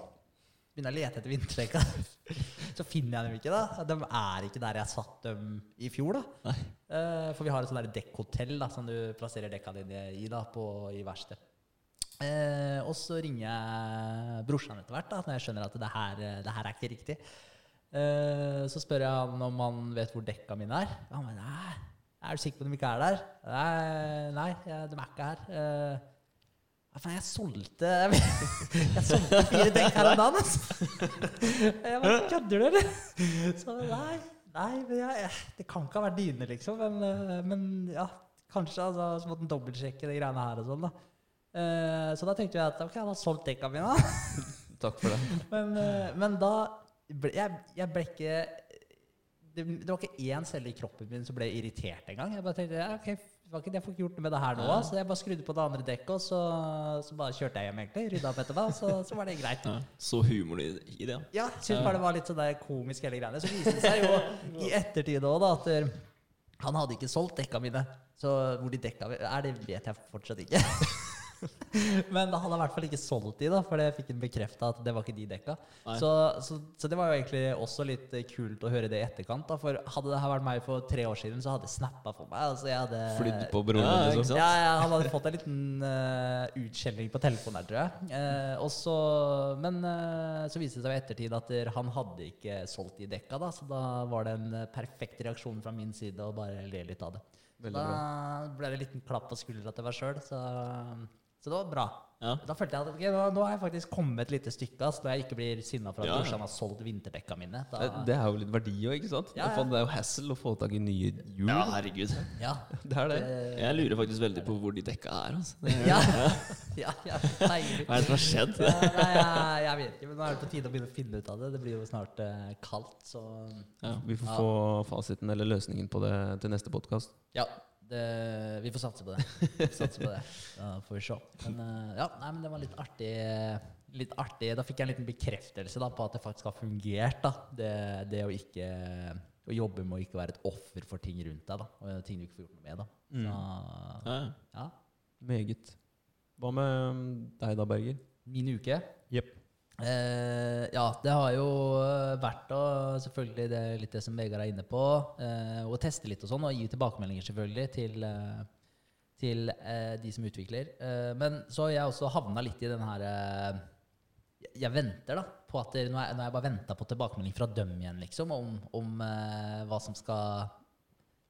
Begynner å lete etter vinterdekka. Så finner jeg dem ikke, da. De er ikke der jeg satt dem i fjor, da. Uh, for vi har et sånt dekkhotell da, som du plasserer dekka dine i da, på, i verkstedet. Uh, og så ringer jeg brorsan etter hvert, da, når jeg skjønner at det her, det her er ikke riktig. Uh, så spør jeg han om han vet hvor dekka mine er. Han bare nei, er du sikker på at de ikke er der? Nei, nei de er ikke her. Eh, jeg solgte Jeg solgte fire dekk her om dagen, altså. Jeg bare Kødder du, eller? Så nei, nei jeg, jeg, det kan ikke ha vært dine, liksom. Men, eh, men ja, kanskje. Altså, så måtte en dobbeltsjekke de greiene her og sånn, da. Eh, så da tenkte jeg at ok, han har solgt dekka mine. da. Takk for det. Men, men da ble, jeg, jeg ble ikke det, det var ikke én celle i kroppen min som ble irritert engang. Jeg bare tenkte ja, ok, ikke det jeg får ikke gjort noe med det her nå. Så jeg bare skrudde på det andre dekket, og så, så bare kjørte jeg hjem, egentlig. Rydda opp etterpå, og så, så var det greit. Ja, så humor i, i det. ja. Syns bare det var litt sånn der komisk hele greiene. Så viste det seg jo i ettertid òg, da, at eh, han hadde ikke solgt dekka mine. Så hvor de dekka er, det vet jeg fortsatt ikke. Men han hadde i hvert fall ikke solgt de, da, for det fikk han bekrefta at det var ikke de dekka. Så, så, så det var jo egentlig også litt eh, kult å høre det i etterkant. da, For hadde det her vært meg for tre år siden, så hadde det snappa for meg. altså jeg hadde... Flydd på broren Ja, liksom. Ja, ja, han hadde fått en liten uh, utskjelling på telefonen der, tror jeg. Uh, og så, men uh, så viste det seg i ettertid at der, han hadde ikke solgt de dekka, da, så da var det en eh, perfekt reaksjon fra min side å bare le litt av det. Veldig da bra. ble det en liten klapp på skuldra til meg sjøl, så, så det var bra. Ja. Da følte jeg at okay, nå, nå har jeg faktisk kommet et lite stykke, Altså, når jeg ikke blir sinna for at Ja. har solgt vinterdekka mine. Da, Det, det er jo litt verdi òg, ikke sant? Ja, ja. Det er jo hassle å få tak i nye hjul. ja, herregud. ja, Det er det. det- Jeg lurer faktisk veldig på hvor de dekka er. Altså. Det, ja, ja, ja, deilig. hva er det som har skjedd? Ja, nei, jeg, jeg vet ikke, men nå er det på tide å begynne å finne ut av det. Det blir jo snart eh, kaldt, så Ja. Vi får Ja. få fasiten eller løsningen på det til neste podkast. ja. Det, vi får satse på det. Satse på det. Da får vi se. Men eh, ja, nei, men det var litt artig. Litt artig. Da fikk jeg en liten bekreftelse da, på at det faktisk har fungert. da. Det, det å ikke å jobbe med å ikke være et offer for ting rundt deg. da, og Ting du ikke får gjort noe med. da. Så, Ja. ja. Meget. Hva med mm, deg da, Berger? Min uke Jepp. Eh, ja, det har jo eh, vært da, Selvfølgelig det litt det som Vegard er inne på. Eh, å teste litt og sånn, og gi tilbakemeldinger selvfølgelig til, eh, til eh, de som utvikler. Eh, men så har jeg også havna litt i den her jeg- venter da på at Nå har jeg, bare venta på tilbakemelding fra dem igjen, liksom, om, om hva som skal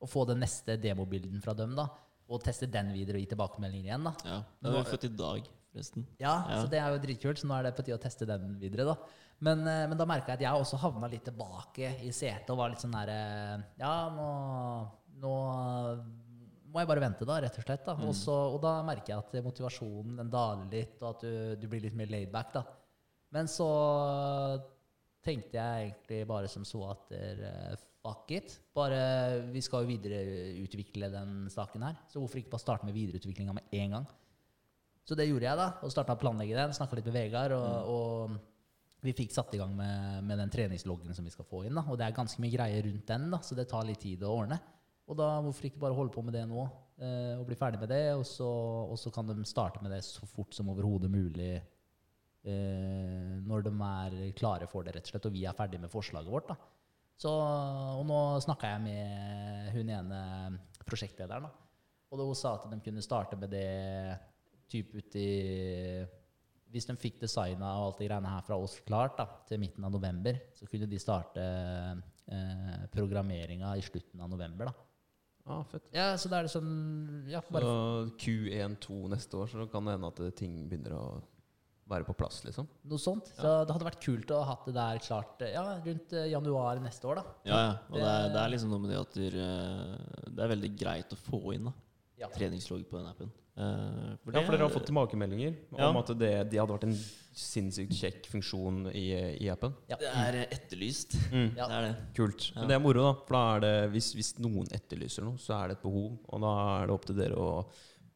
Å få den neste demobilden fra dem, da. Og teste den videre og gi tilbakemeldinger igjen, da. Ja, Det har vi fått i dag, forresten. Ja, Ja. så det er jo dritkult, så nå er det på tide å teste den videre, da. Men, eh, men da merka jeg at jeg også havna litt tilbake i setet og var litt sånn derre Ja, nå, nå må jeg bare vente, da, rett og slett. da. Og, Også, og da merker jeg at motivasjonen den daler litt, og at du, du blir litt mer laidback, da. Men så tenkte jeg egentlig bare som så at fuck it. Bare, vi skal jo videreutvikle den saken her, så hvorfor ikke bare starte med videreutviklinga med en gang? Så det gjorde jeg, da. Og starta å planlegge den. Snakka litt med Vegard. Og, og vi fikk satt i gang med, med den treningsloggen som vi skal få inn. da. Og det er ganske mye greier rundt den, da, så det tar litt tid å ordne. Og da hvorfor ikke bare holde på med det nå, eh, og bli ferdig med det, og så, og så kan de starte med det så fort som overhodet mulig eh, når de er klare for det, rett og slett, og vi er ferdig med forslaget vårt. da. Så, og nå snakka jeg med hun ene prosjektlederen, da. og hun sa at de kunne starte med det typ uti Hvis de fikk designa og alt det greiene her fra oss klart da, til midten av november, så kunne de starte eh, programmeringa i slutten av november. da. Ah, fett. Ja, så da er det sånn ja, Så Q1-2 neste år, så kan det hende at ting begynner å være på plass, liksom. noe sånt. Så det hadde vært kult å ha hatt det der klart eh, ja, rundt eh, januar neste år, da. Ja, ja. Og det er, det er liksom noe med det at dere, det er veldig greit å få inn da, Ja. treningslogg på den appen. Eh, for Ja, for dere har fått tilbakemeldinger Ja. om at det, de hadde vært en sinnssykt kjekk funksjon i, i appen. Ja. Det er etterlyst. Mm. Ja. Det er det. Kult. Ja. Men det er moro, da. For da er det, hvis, hvis noen etterlyser noe, så er det et behov. Og da er det opp til dere å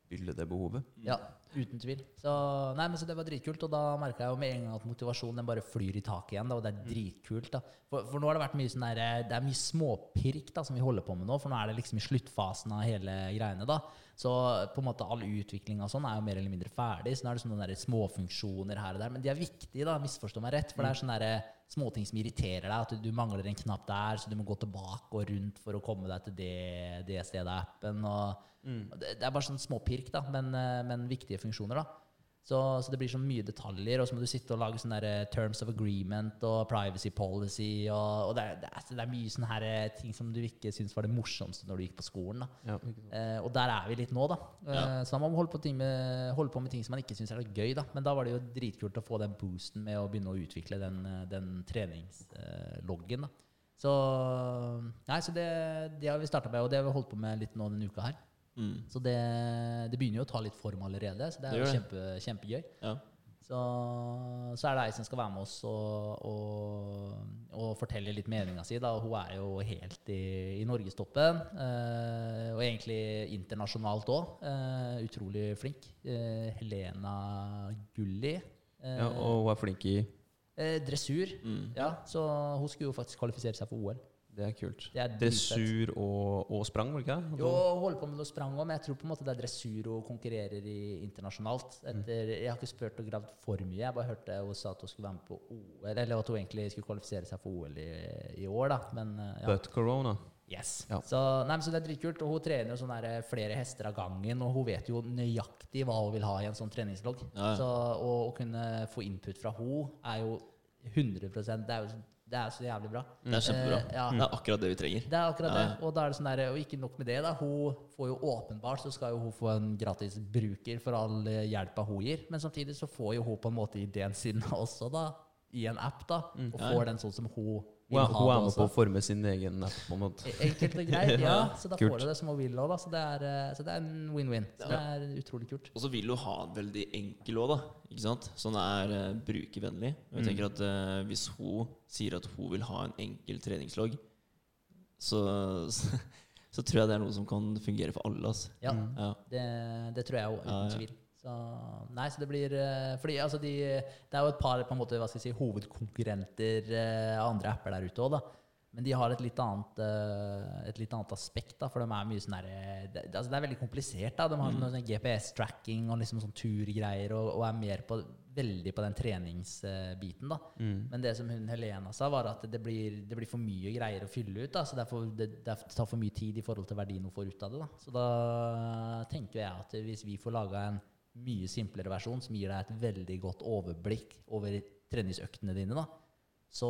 fylle det behovet. Ja, uten tvil. Så, nei, men så det var dritkult, og da merka jeg jo med en gang at motivasjonen den bare flyr i taket igjen. Da, og det er dritkult. da. For, for nå har det vært mye sånn der, det er mye småpirk da, som vi holder på med nå, for nå er det liksom i sluttfasen av hele greiene. da. Så på en måte all utvikling og sånn er jo mer eller mindre ferdig. Så nå er det sånne der småfunksjoner her og der. Men de er viktige, da, misforstå meg rett. For det er sånne der småting som irriterer deg. At du, mangler en knapp der, så du må gå tilbake og rundt for å komme deg til det, det stedet av appen. og og Det, det er bare sånn småpirk, da, men, eh, men viktige funksjoner. da. Så, så det blir så mye detaljer, og så må du sitte og lage sånne der, eh, terms of agreement og privacy policy. Og, og det, er, det, er, det er mye sånne her eh, ting som du ikke syns var det morsomste når du gikk på skolen. Ja. Eh, og der er vi litt nå, da. Eh, Ja. Så da må holde på, ting med, holde på med ting som man ikke syns er gøy. da. Men da var det jo dritkult å få den boosten med å begynne å utvikle den, eh, den treningsloggen. da. Så, nei, så det, det har vi starta med, og det har vi holdt på med litt nå denne uka her. Mm. Så det, det begynner jo å ta litt form allerede, så det er Det jo kjempe, kjempegøy. Ja. Så, så er det ei som skal være med oss og, og, og fortelle litt meninga si. Da. Hun er jo helt i, i norgestoppen, eh, og egentlig internasjonalt òg. Eh, utrolig flink. Eh, Helena Gulli. Eh, Ja, og hun er flink i eh, dressur. Mm. Ja, så hun skulle jo faktisk kvalifisere seg for OL. Det er kult. Det er. Dressur og, og sprang, var det ikke det? Jo, hun holder på med noe sprang òg, men jeg tror på en måte det er dressur og konkurrerer i internasjonalt. Etter, jeg har ikke spurt og gravd for mye. Jeg bare hørte hun sa at hun skulle være med på OL, eller at hun egentlig skulle kvalifisere seg for OL i, i år, da. Men eh, ja. But corona. Yes. Ja. Så, nei, men så det er dritkult. Og hun trener jo sånn der, eh, flere hester av gangen, og hun vet jo nøyaktig hva hun vil ha i en sånn treningslogg. Ja, ja. Så å, å kunne få input fra henne er jo 100% Det er jo det er så jævlig bra. Det er kjempebra. Eh, ja. Det er akkurat det vi trenger. Det er akkurat Ja, det. Og da er det sånn der, og ikke nok med det, da. Hun får jo åpenbart så skal jo hun få en gratis bruker for all eh, hjelpa hun gir. Men samtidig så får jo hun på en måte ideen sin også, da. I en app, da. Og Ja, ja. får den sånn som hun Hun hun er med også. på å forme sin egen app. på en måte. E- Enkelt og greit, ja. Så da Kult. får du det som hun vil òg, da. Så det, er, eh, så det er en win-win. Så det er utrolig kult. Og så vil hun ha en veldig enkel òg, da. Ikke sant? Sånn er uh, brukervennlig. Og jeg Mm. tenker at uh, Hvis hun sier at hun vil ha en enkel treningslogg, så, så, så tror jeg det er noe som kan fungere for alle. Altså. Ja, Mm. Ja. det, det tror jeg òg, uten Ja, ja. tvil. Så, nei, så det blir eh, Fordi altså de, det er jo et par på en måte, hva skal jeg si, hovedkonkurrenter eh, av andre apper der ute òg, da. Men de har et litt annet, eh, et litt annet aspekt, da, for de er mye sånn der, det, altså det er veldig komplisert. da, De har mm. sånn GPS-tracking og liksom sånn turgreier, og, og er mer på, veldig på den treningsbiten. da. Men det som hun Helena sa, var at det blir, det blir for mye greier å fylle ut. da, så det, er for, det, det tar for mye tid i forhold til verdien hun får ut av det. da. Så da tenker jeg at hvis vi får laga en mye simplere versjon som gir deg et veldig godt overblikk over treningsøktene dine, da, så,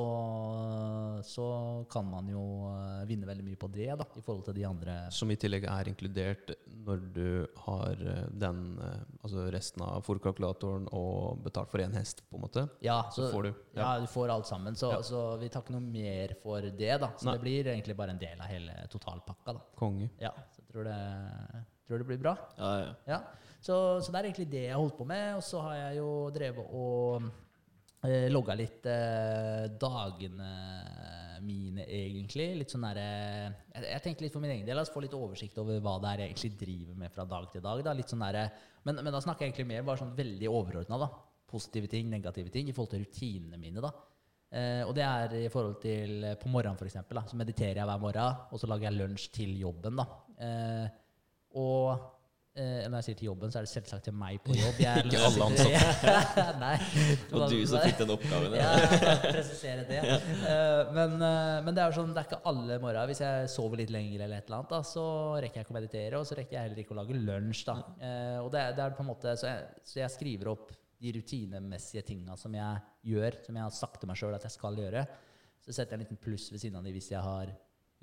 så kan man jo eh, vinne veldig mye på det, da, i forhold til de andre Som i tillegg er inkludert når du har eh, den, eh, altså resten av fòrkalkulatoren og betalt for én hest, på en måte. Ja, Så får du. Ja, du får alt sammen. Så, Ja. så vi tar ikke noe mer for det, da. Så Nei. det blir egentlig bare en del av hele totalpakka, da. Konge. Ja, så jeg tror det, tror det blir bra. Ja, ja. Ja, så, så det er egentlig det jeg har holdt på med. Og så har jeg jo drevet og eh, logga litt eh, dagene mine, egentlig. Litt sånn derre jeg, jeg tenker litt for min egen del. Altså, få litt oversikt over hva det er jeg egentlig driver med fra dag til dag. Da. Litt sånn der, men, men da snakker jeg egentlig mer bare sånn veldig overordna. Positive ting, negative ting, i forhold til rutinene mine. da. Uh, og det er i forhold til uh, på morgenen, eksempel, Så mediterer jeg hver morgen, og så lager jeg lunsj til jobben. da. Uh, og eh, når jeg sier til jobben, så er det selvsagt til meg på jobb. Jeg, Ikke alle ansatte. Nei. Og du som fikk den oppgaven. Ja, Ja. presisere det. Eh, men, uh, men det er jo sånn, det er ikke alle morgener. Hvis jeg sover litt lenger, eller et eller annet, da, så rekker jeg ikke å meditere, og så rekker jeg heller ikke å lage lunsj. Da. Uh, og det, det er på en måte, så jeg, så jeg skriver opp de rutinemessige tinga som jeg gjør, som jeg har sagt til meg sjøl at jeg skal gjøre. Så setter jeg en liten pluss ved siden av de hvis jeg har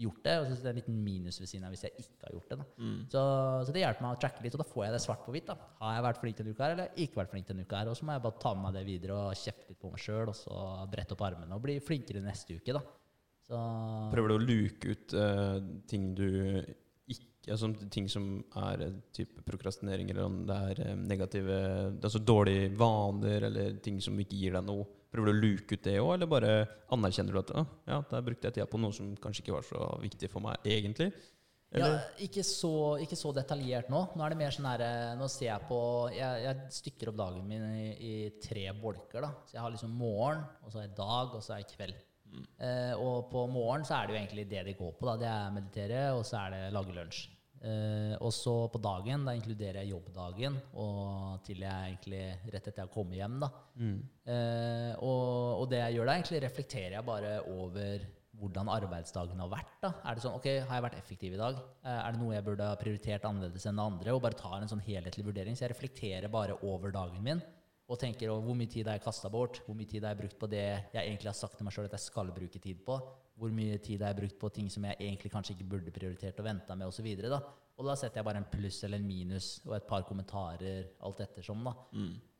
gjort det, og så er det en liten minus ved siden av hvis jeg ikke har gjort det. Mm. Så, så det hjelper meg å tracke litt, og da får jeg det svart på hvitt. da. Har jeg vært flink denne uka her, eller ikke vært flink denne uka her? Og så må jeg bare ta med meg det videre og kjefte litt på meg sjøl, og så brette opp armene og bli flinkere neste uke, da. Så Prøver du å luke ut uh, ting du ikke altså Ting som er eh, type prokrastinering, eller om det er eh, negative Altså dårlige vaner, eller ting som ikke gir deg noe. Prøver du å luke ut det òg, eller bare anerkjenner du at ah, ja, der brukte jeg tida på noe som kanskje ikke var så viktig for meg egentlig? ja, ikke så, ikke så detaljert nå. Nå er det mer sånn her eh, Nå ser jeg på Jeg, jeg stykker opp dagen min i, i tre bolker, da. Så jeg har liksom morgen, og så er det dag, og så er det kveld. Eh, og på morgen så er det jo egentlig det det går på. da Det er meditere, og så er det lage lunsj. Eh, og så på dagen, da inkluderer jeg jobbdagen og til jeg egentlig rett etter jeg kommer hjem. da eh, og, og det jeg gjør da, egentlig reflekterer jeg bare over hvordan arbeidsdagen har vært. da Er det sånn, ok, Har jeg vært effektiv i dag? Eh, er det noe jeg burde ha prioritert annerledes enn det andre? Og bare tar en sånn helhetlig vurdering. Så jeg reflekterer bare over dagen min og tenker over hvor mye tid har jeg kasta bort, hvor mye tid har jeg brukt på det jeg egentlig har sagt til meg sjøl at jeg skal bruke tid på, hvor mye tid har jeg brukt på ting som jeg egentlig kanskje ikke burde prioritert og venta med, osv. Da. Og da setter jeg bare en pluss eller en minus og et par kommentarer, alt ettersom. da.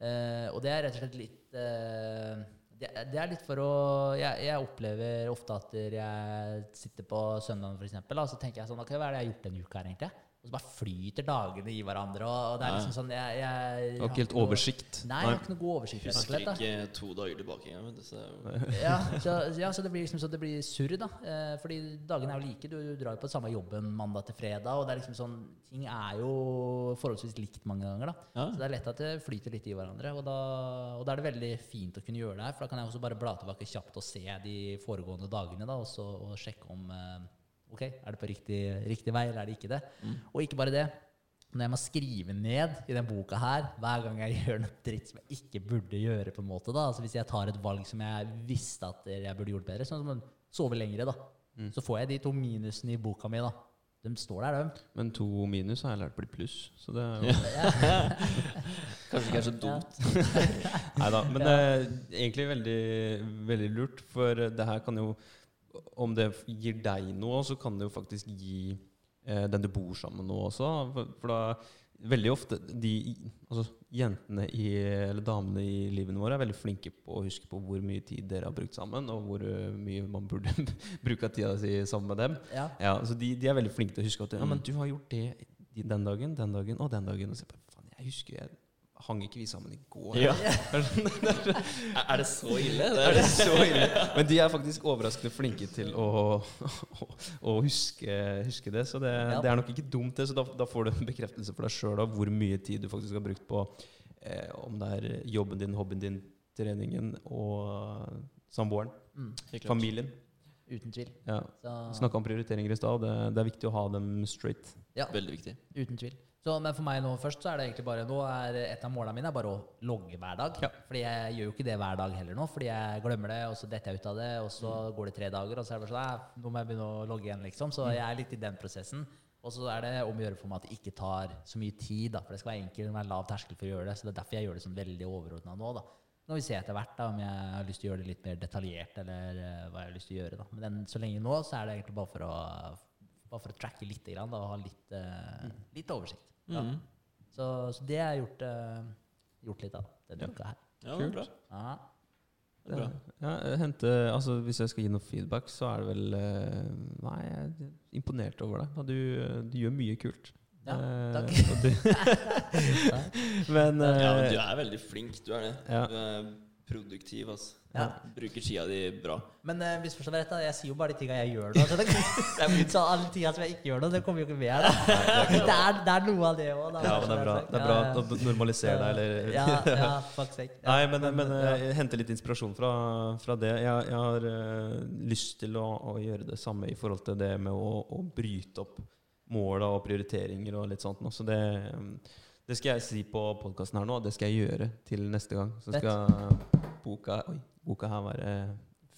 Eh, og det er rett og slett litt eh, det, det er litt for å jeg, jeg opplever ofte at jeg sitter på søndagen, eksempel, da, så tenker jeg sånn Ok, hva er det jeg har gjort denne uka her, egentlig? Og så bare flyter dagene i hverandre. Og, det er liksom sånn jeg, jeg, Du har ikke helt noe- oversikt? Nei, jeg har ikke noe god oversikt. Jeg Husker slett, ikke to dager tilbake engang. så- Ja, så, ja, så det blir liksom så det blir surr, da. Eh, fordi dagene er jo like. Du, du drar jo på samme jobben mandag til fredag, og det er liksom sånn Ting er jo forholdsvis likt mange ganger, da. Ja. Så det er lett at det flyter litt i hverandre. Og da, og da er det veldig fint å kunne gjøre det her, for da kan jeg også bare bla tilbake kjapt og se de foregående dagene, da, og, så, og sjekke om eh, Ok, er det på riktig, riktig vei, eller er det ikke det? Og ikke bare det. Når jeg må skrive ned i den boka her hver gang jeg gjør noe dritt som jeg ikke burde gjøre, på en måte da, altså hvis jeg tar et valg som jeg visste at jeg burde gjort bedre, sånn som å sove lengre, da, så får jeg de to minusene i boka mi. da. De står der, de. Men to minus har jeg lært blir pluss, så det er jo Kanskje ikke er så dumt. Nei da. Men det er egentlig veldig, veldig lurt, for det her kan jo Om det gir deg noe, så kan det jo faktisk gi eh, den du bor sammen med noe også. For, for da Veldig ofte de altså, jentene i, eller damene i livene våre er veldig flinke på å huske på hvor mye tid dere har brukt sammen, og hvor eh, mye man burde bruke av tida si sammen med dem. Ja. Ja, så de, de er veldig flinke til å huske at ja, men du har gjort det den dagen, den dagen og den dagen. Og så faen, jeg husker jeg hang ikke vi sammen i går? Ja. Er det så ille? Det Er det så ille? Men de er faktisk overraskende flinke til å, å, å huske, huske det. Så det, Ja. det er nok ikke dumt, det. Så da, da får du en bekreftelse for deg sjøl av hvor mye tid du faktisk har brukt på eh, om det er jobben din, hobbyen din, treningen og samboeren. Mm. Familien. Uten tvil. Ja. Snakka om prioriteringer i stad. Det, det er viktig å ha dem straight. Veldig viktig. uten tvil. Så, men for meg nå først, så er det egentlig bare Nå er et av målene mine er bare å logge hver dag. Ja. Fordi jeg gjør jo ikke det hver dag heller nå, fordi jeg glemmer det, og så detter jeg ut av det, og så Mm. går det tre dager, og så er det bare sånn Nå må jeg begynne å logge igjen, liksom. Så Mm. jeg er litt i den prosessen. Og så er det om å gjøre for meg at det ikke tar så mye tid, da. For det skal være enkelt, være lav terskel for å gjøre det. Så det er derfor jeg gjør det sånn veldig overordna nå, da. Nå kan vi se etter hvert da, om jeg har lyst til å gjøre det litt mer detaljert, eller uh, hva jeg har lyst til å gjøre. da. Men den, så lenge nå, så er det egentlig bare for å, bare for å tracke litt da, og ha litt, uh, litt oversikt. Ja. Mhm. Så, så det har jeg gjort, uh, gjort litt av denne uka her. Ja, det er bra. Ja. Det er bra. Ja, hente, altså Hvis jeg skal gi noe feedback, så er det vel uh, Nei, jeg er imponert over deg. Du, du gjør mye kult. Ja, Eh, takk. men Ja, men du er veldig flink, du er det. Ja. Du er produktiv, altså. Ja. Bruker skia di bra. Men uh, misforstå meg rett, da. Jeg sier jo bare de tinga jeg gjør nå. Så, det, så alle tinga som jeg ikke gjør nå, det kommer jo ikke med her. da. Det er, det er noe av det òg. ja, men det er bra, det er bra å normalisere deg, eller Ja, ja, fuck sake. Ja, Nei, men, men eh, hente litt inspirasjon fra, fra det. Jeg, jeg har uh, lyst til å, å gjøre det samme i forhold til det med å, å bryte opp måla og prioriteringer og litt sånt. nå. Så det, det skal jeg si på podkasten her nå, det skal jeg gjøre til neste gang. Så skal boka, oi, boka her være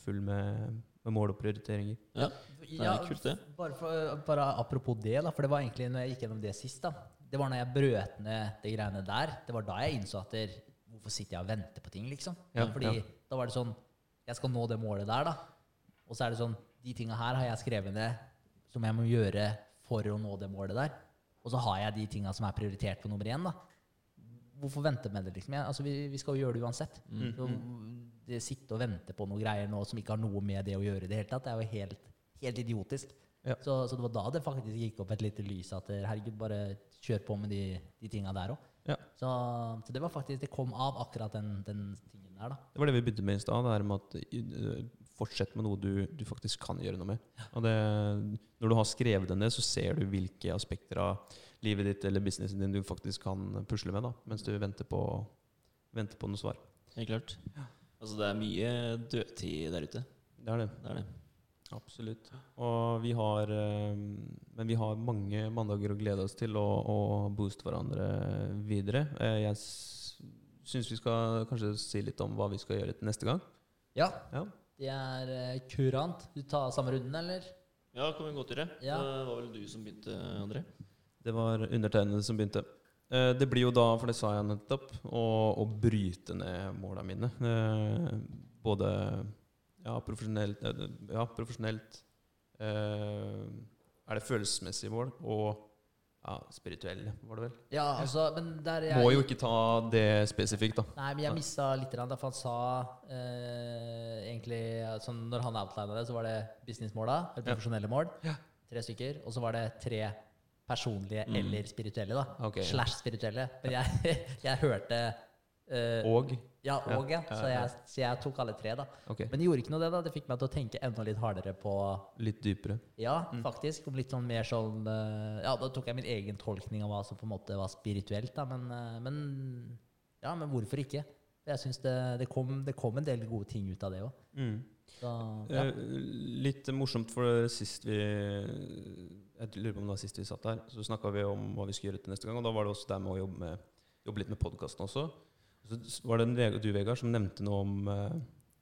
full med, med mål og prioriteringer. Ja, det Ja, kult, det. Bare, for, bare apropos det, da, for det var egentlig når jeg gikk gjennom det sist, da. Det var når jeg brøt ned de greiene der. Det var da jeg innså at der, hvorfor sitter jeg og venter på ting, liksom? Ja, Fordi ja. da var det sånn Jeg skal nå det målet der, da. Og så er det sånn De tinga her har jeg skrevet ned som jeg må gjøre for å nå det målet der. Og så har jeg de tinga som er prioritert på nummer én, da. Hvorfor vente med det, liksom? Jeg, altså, vi, vi skal jo gjøre det uansett. Mm. Så det sitte og vente på noe greier nå som ikke har noe med det å gjøre i det hele tatt, det er jo helt, helt idiotisk. Ja. Så, så det var da det faktisk gikk opp et lite lys at eh, herregud, bare kjør på med de, de tinga der òg. Ja. Så, så det var faktisk Det kom av akkurat den, den tingen der, da. Det var det vi begynte med i stad. Det her med at eh, fortsett med noe du, du faktisk kan gjøre noe med. Og det, når du har skrevet det ned, så ser du hvilke aspekter av livet ditt eller businessen din du faktisk kan pusle med, da, mens du venter på, venter på noe svar. Helt klart. Altså, det er mye dødtid der ute. Det er det. Det er det. Absolutt. Og vi har eh, Men vi har mange mandager å glede oss til å, å booste hverandre videre. Eh, Jeg syns vi skal kanskje si litt om hva vi skal gjøre til neste gang. Ja, Ja. det er eh, kurant. Du tar samme runden, eller? Ja, kan vi godt gjøre. Ja. Det var vel du som begynte, André? Det var undertegnede som begynte. Eh, Det blir jo da, for det sa jeg nettopp, å, å bryte ned måla mine. Eh, Både ja, profesjonelt, eh, ja, profesjonelt Er det følelsesmessige mål og ja, spirituelle, var det vel. Ja, altså, jeg Må jo ikke ta det spesifikt, da. Nei, men jeg mista litt, da, for han sa eh, egentlig sånn, Når han outlina det, så var det businessmåla, eller profesjonelle mål. Tre stykker. Og så var det tre personlige Mm. eller spirituelle, da. okay. Slash spirituelle. Men jeg, jeg hørte uh, Og Ja, og, ja. Så jeg, så jeg tok alle tre, da. okay. Men det gjorde ikke noe, det. da Det fikk meg til å tenke enda litt hardere på litt dypere. Ja, Mm. faktisk. Om litt sånn mer sånn uh, Ja, da tok jeg min egen tolkning av hva som på en måte var spirituelt, da. Men, uh, men Ja, men hvorfor ikke? Jeg syns det, det, kom, det kom en del gode ting ut av det òg. Mm. Så ja. Eh, litt morsomt, for sist vi Jeg lurer på om det var sist vi satt her. Så snakka vi om hva vi skulle gjøre til neste gang. Og da var det også der med å jobbe, med, jobbe litt med podkasten også. Så var det en du, Vegard, som nevnte noe om eh,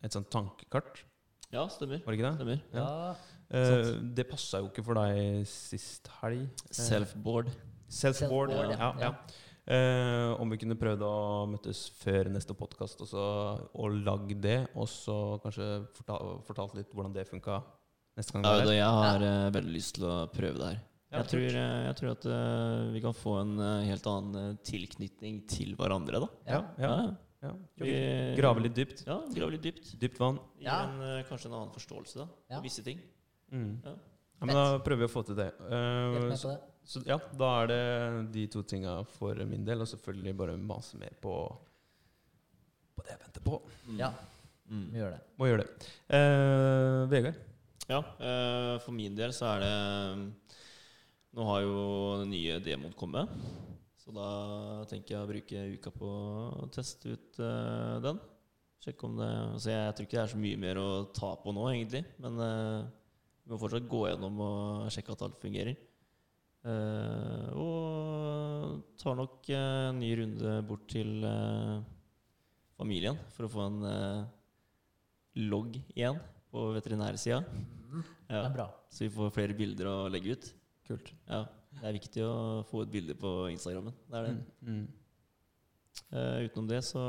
et sånt tankekart. Ja, stemmer. Var det ikke det? Stemmer. ja. Eh, det passa jo ikke for deg sist helg. Selfboard Self-board. Self-board. Self-board, ja. ja. Eh, om vi kunne prøvd å møtes før neste podkast og, så- og lagd det, og så kanskje fortalt, fortalt litt hvordan det funka neste gang. Ja, jeg har ja. veldig lyst til å prøve det her. Ja, jeg, tror, eh, jeg tror at eh, vi kan få en eh, helt annen eh, tilknytning til hverandre, da. Ja, ja, Ja, ja. Vi- Grave litt dypt. Ja, grave litt dypt. Dypt vann. En, eh, kanskje en annen forståelse da, Ja. av visse ting. Mm. Ja. Ja, men da prøver vi å få til det. Helt Eh, med på det. Så ja, da er det de to tinga for min del, og selvfølgelig bare mase mer på, på det jeg venter på. Mm. Ja, Mm. vi gjør det. Må gjøre det. Eh, Vegard? Ja, eh, for min del så er det Nå har jo den nye demoen kommet. Så da tenker jeg å bruke uka på å teste ut eh, den. Sjekke om det Så jeg tror ikke det er så mye mer å ta på nå, egentlig. Men eh, Vi må fortsatt gå gjennom og sjekke at alt fungerer. Eh, og tar nok en ny runde bort til eh, familien for å få en eh, logg igjen på veterinærsida. Det Ja, så vi får flere bilder å legge ut. Kult. Ja, Det er viktig å få et bilde på Instagrammen. Det er det. Mm. Mm. Uh, utenom det, så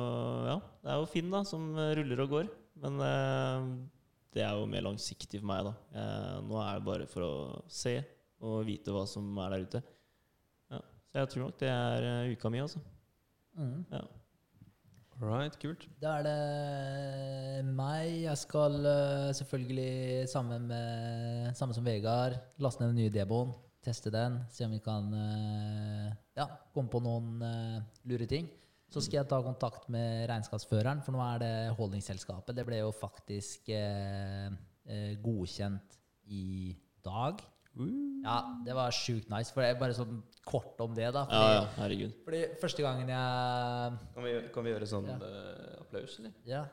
ja. Det er jo Finn da, som ruller og går. Men uh, det er jo mer langsiktig for meg, da. Uh, nå er det bare for å se og vite hva som er der ute. Ja. Så jeg tror nok det er eh, uka mi, altså. Mm. Ja. Right, kult. Da er det meg. Jeg skal eh, selvfølgelig sammen med Samme som Vegard laste ned den nye demoen. Teste den. Se om vi kan eh, ja, komme på noen lure ting. Så skal jeg ta kontakt med regnskapsføreren, for nå er det holdingsselskapet. Det ble jo faktisk godkjent i dag. Ja, det var sjukt nice. For det er bare sånn kort om det, da. ja, Fordi, ja, herregud. fordi første gangen jeg Kan vi, kan vi gjøre sånn Ja. uh, applaus, eller? Ja,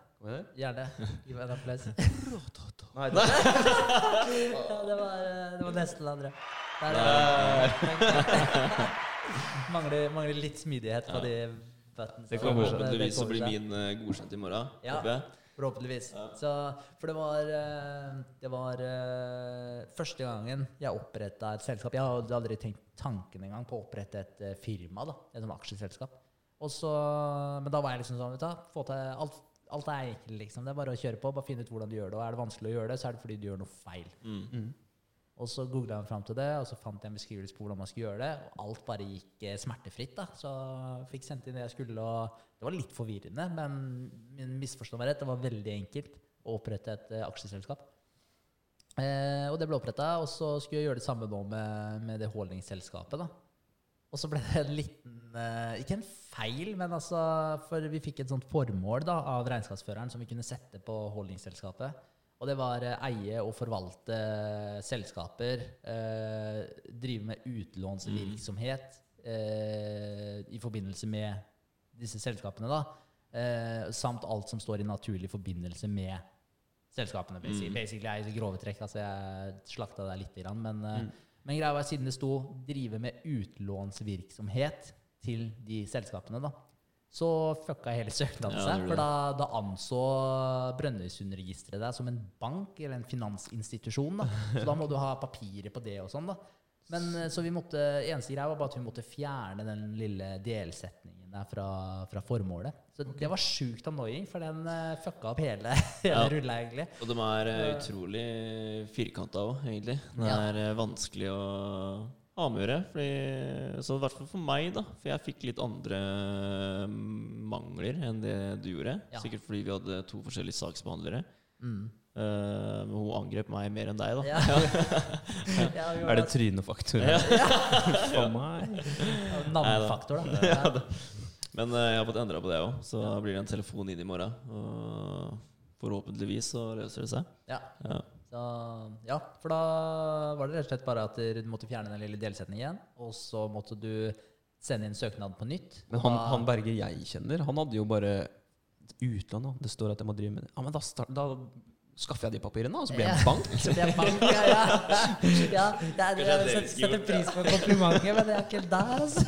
gjerne. Gi meg en applaus. Nei, det Ja, det var, eh, det var nesten det andre. Der, er- mangler, mangler litt smidighet på de buttons. Det kommer. Forhåpentligvis så blir min eh, godkjent i morgen. Ja. håper jeg. Forhåpentligvis. Så, for det var, eh, det var eh, første gangen jeg oppretta et selskap. Jeg hadde aldri tenkt tanken engang på å opprette et eh, firma. da, Et sånt aksjeselskap. Så, men da var jeg liksom sånn vet du, få til alt, alt er enkelt, liksom. Det er bare å kjøre på. Bare finne ut hvordan du gjør det. Og er det vanskelig å gjøre det, så er det fordi du gjør noe feil. Mm. Og så googla jeg fram til det, og så fant jeg en beskrivelse på hvordan man skulle gjøre det. Og alt bare gikk eh, smertefritt. da. Så jeg fikk sendt inn det jeg skulle, og det var litt forvirrende. Men min misforstå meg rett, det var veldig enkelt å opprette et eh, aksjeselskap. Eh, og det ble oppretta, og så skulle jeg gjøre det samme nå med, med det holdningsselskapet. da. Og så ble det en liten eh, Ikke en feil, men altså For vi fikk et sånt formål da, av regnskapsføreren som vi kunne sette på holdningsselskapet. Og det var eh, eie og forvalte selskaper. Eh, drive med utlånsvirksomhet eh, i forbindelse med disse selskapene. da. Eh, samt alt som står i naturlig forbindelse med selskapene. basi- Basically er i grove trekk. altså Jeg slakta deg litt, grann, men, mm. men greia var siden det sto 'drive med utlånsvirksomhet' til de selskapene, da, så fucka hele søknaden seg. For da, da anså Brønnøysundregisteret deg som en bank eller en finansinstitusjon. da. Så da må du ha papirer på det og sånn. da. Men eh, så vi måtte, eneste greia var bare at vi måtte fjerne den lille delsetningen der fra, fra formålet. Så det var sjukt annoying, for den uh, fucka opp hele, hele Ja. rulla, egentlig. Og de er eh, utrolig firkanta òg, egentlig. Det er ja. vanskelig å ha med å gjøre. Fordi, så i hvert fall for meg, da. For jeg fikk litt andre mm, mangler enn det du gjorde. Ja. Sikkert fordi vi hadde to forskjellige saksbehandlere. Mm. Uh, men hun angrep meg mer enn deg, da. Ja. Ja, Er det trynefaktor? Ja. For meg? ja, Navnefaktor, da. Ja. Men uh, jeg har fått endra på det òg, så blir det en telefon inn i morgen. Og forhåpentligvis så løser det seg. Ja. Så, ja, for da var det rett og slett bare at du måtte fjerne den lille delsetningen igjen, og så måtte du sende inn søknad på nytt. Men han, han Berger jeg kjenner, han hadde jo bare utlandet. Det står at jeg må drive med det. Ja, men da, start, da skaffer jeg de papirene, og så blir jeg en bank. Så blir jeg bank, ja, ja. ja det er, jeg det setter, setter pris på komplimentet, men det er ikke der, altså.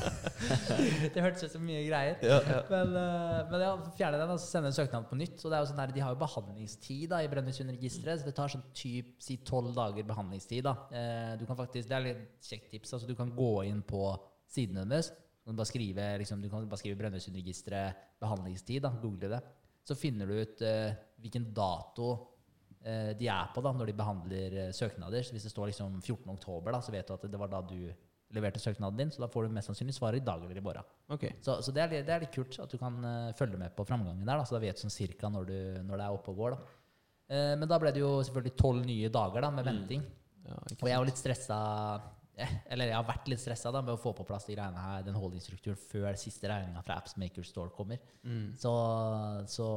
Det hørtes ut som mye greier. Ja, ja. Men, eh, men ja, fjerne den og så sende en søknad på nytt. Så det er jo sånn der, De har jo behandlingstid da, i Brønnøysundregisteret. Så det tar sånn typ, si tolv dager behandlingstid. da. Eh, du kan faktisk, Det er litt kjekt tips. altså Du kan gå inn på sidene deres. Du kan bare skrive, liksom, du kan bare skrive Brønnøysundregisteret behandlingstid. da, Google det. Så finner du ut eh, hvilken dato de er på da, når de behandler eh, søknader. Så hvis det står liksom 14. oktober, da, så vet du at det var da du leverte søknaden din. Så da får du mest sannsynlig svaret i dag eller i morgen. Okay. Så, så det, er, det er litt kult at du kan eh, følge med på framgangen der. Da, så da vet du sånn cirka når, du, når det er oppe og går. Da. Eh, men da ble det jo selvfølgelig tolv nye dager da, med venting. Ja, Og jeg var litt stressa eh, Eller jeg har vært litt stressa da, med å få på plass de greiene her, den holdingsstrukturen før siste regninga fra Appsmaker Store kommer. Mm. Så, så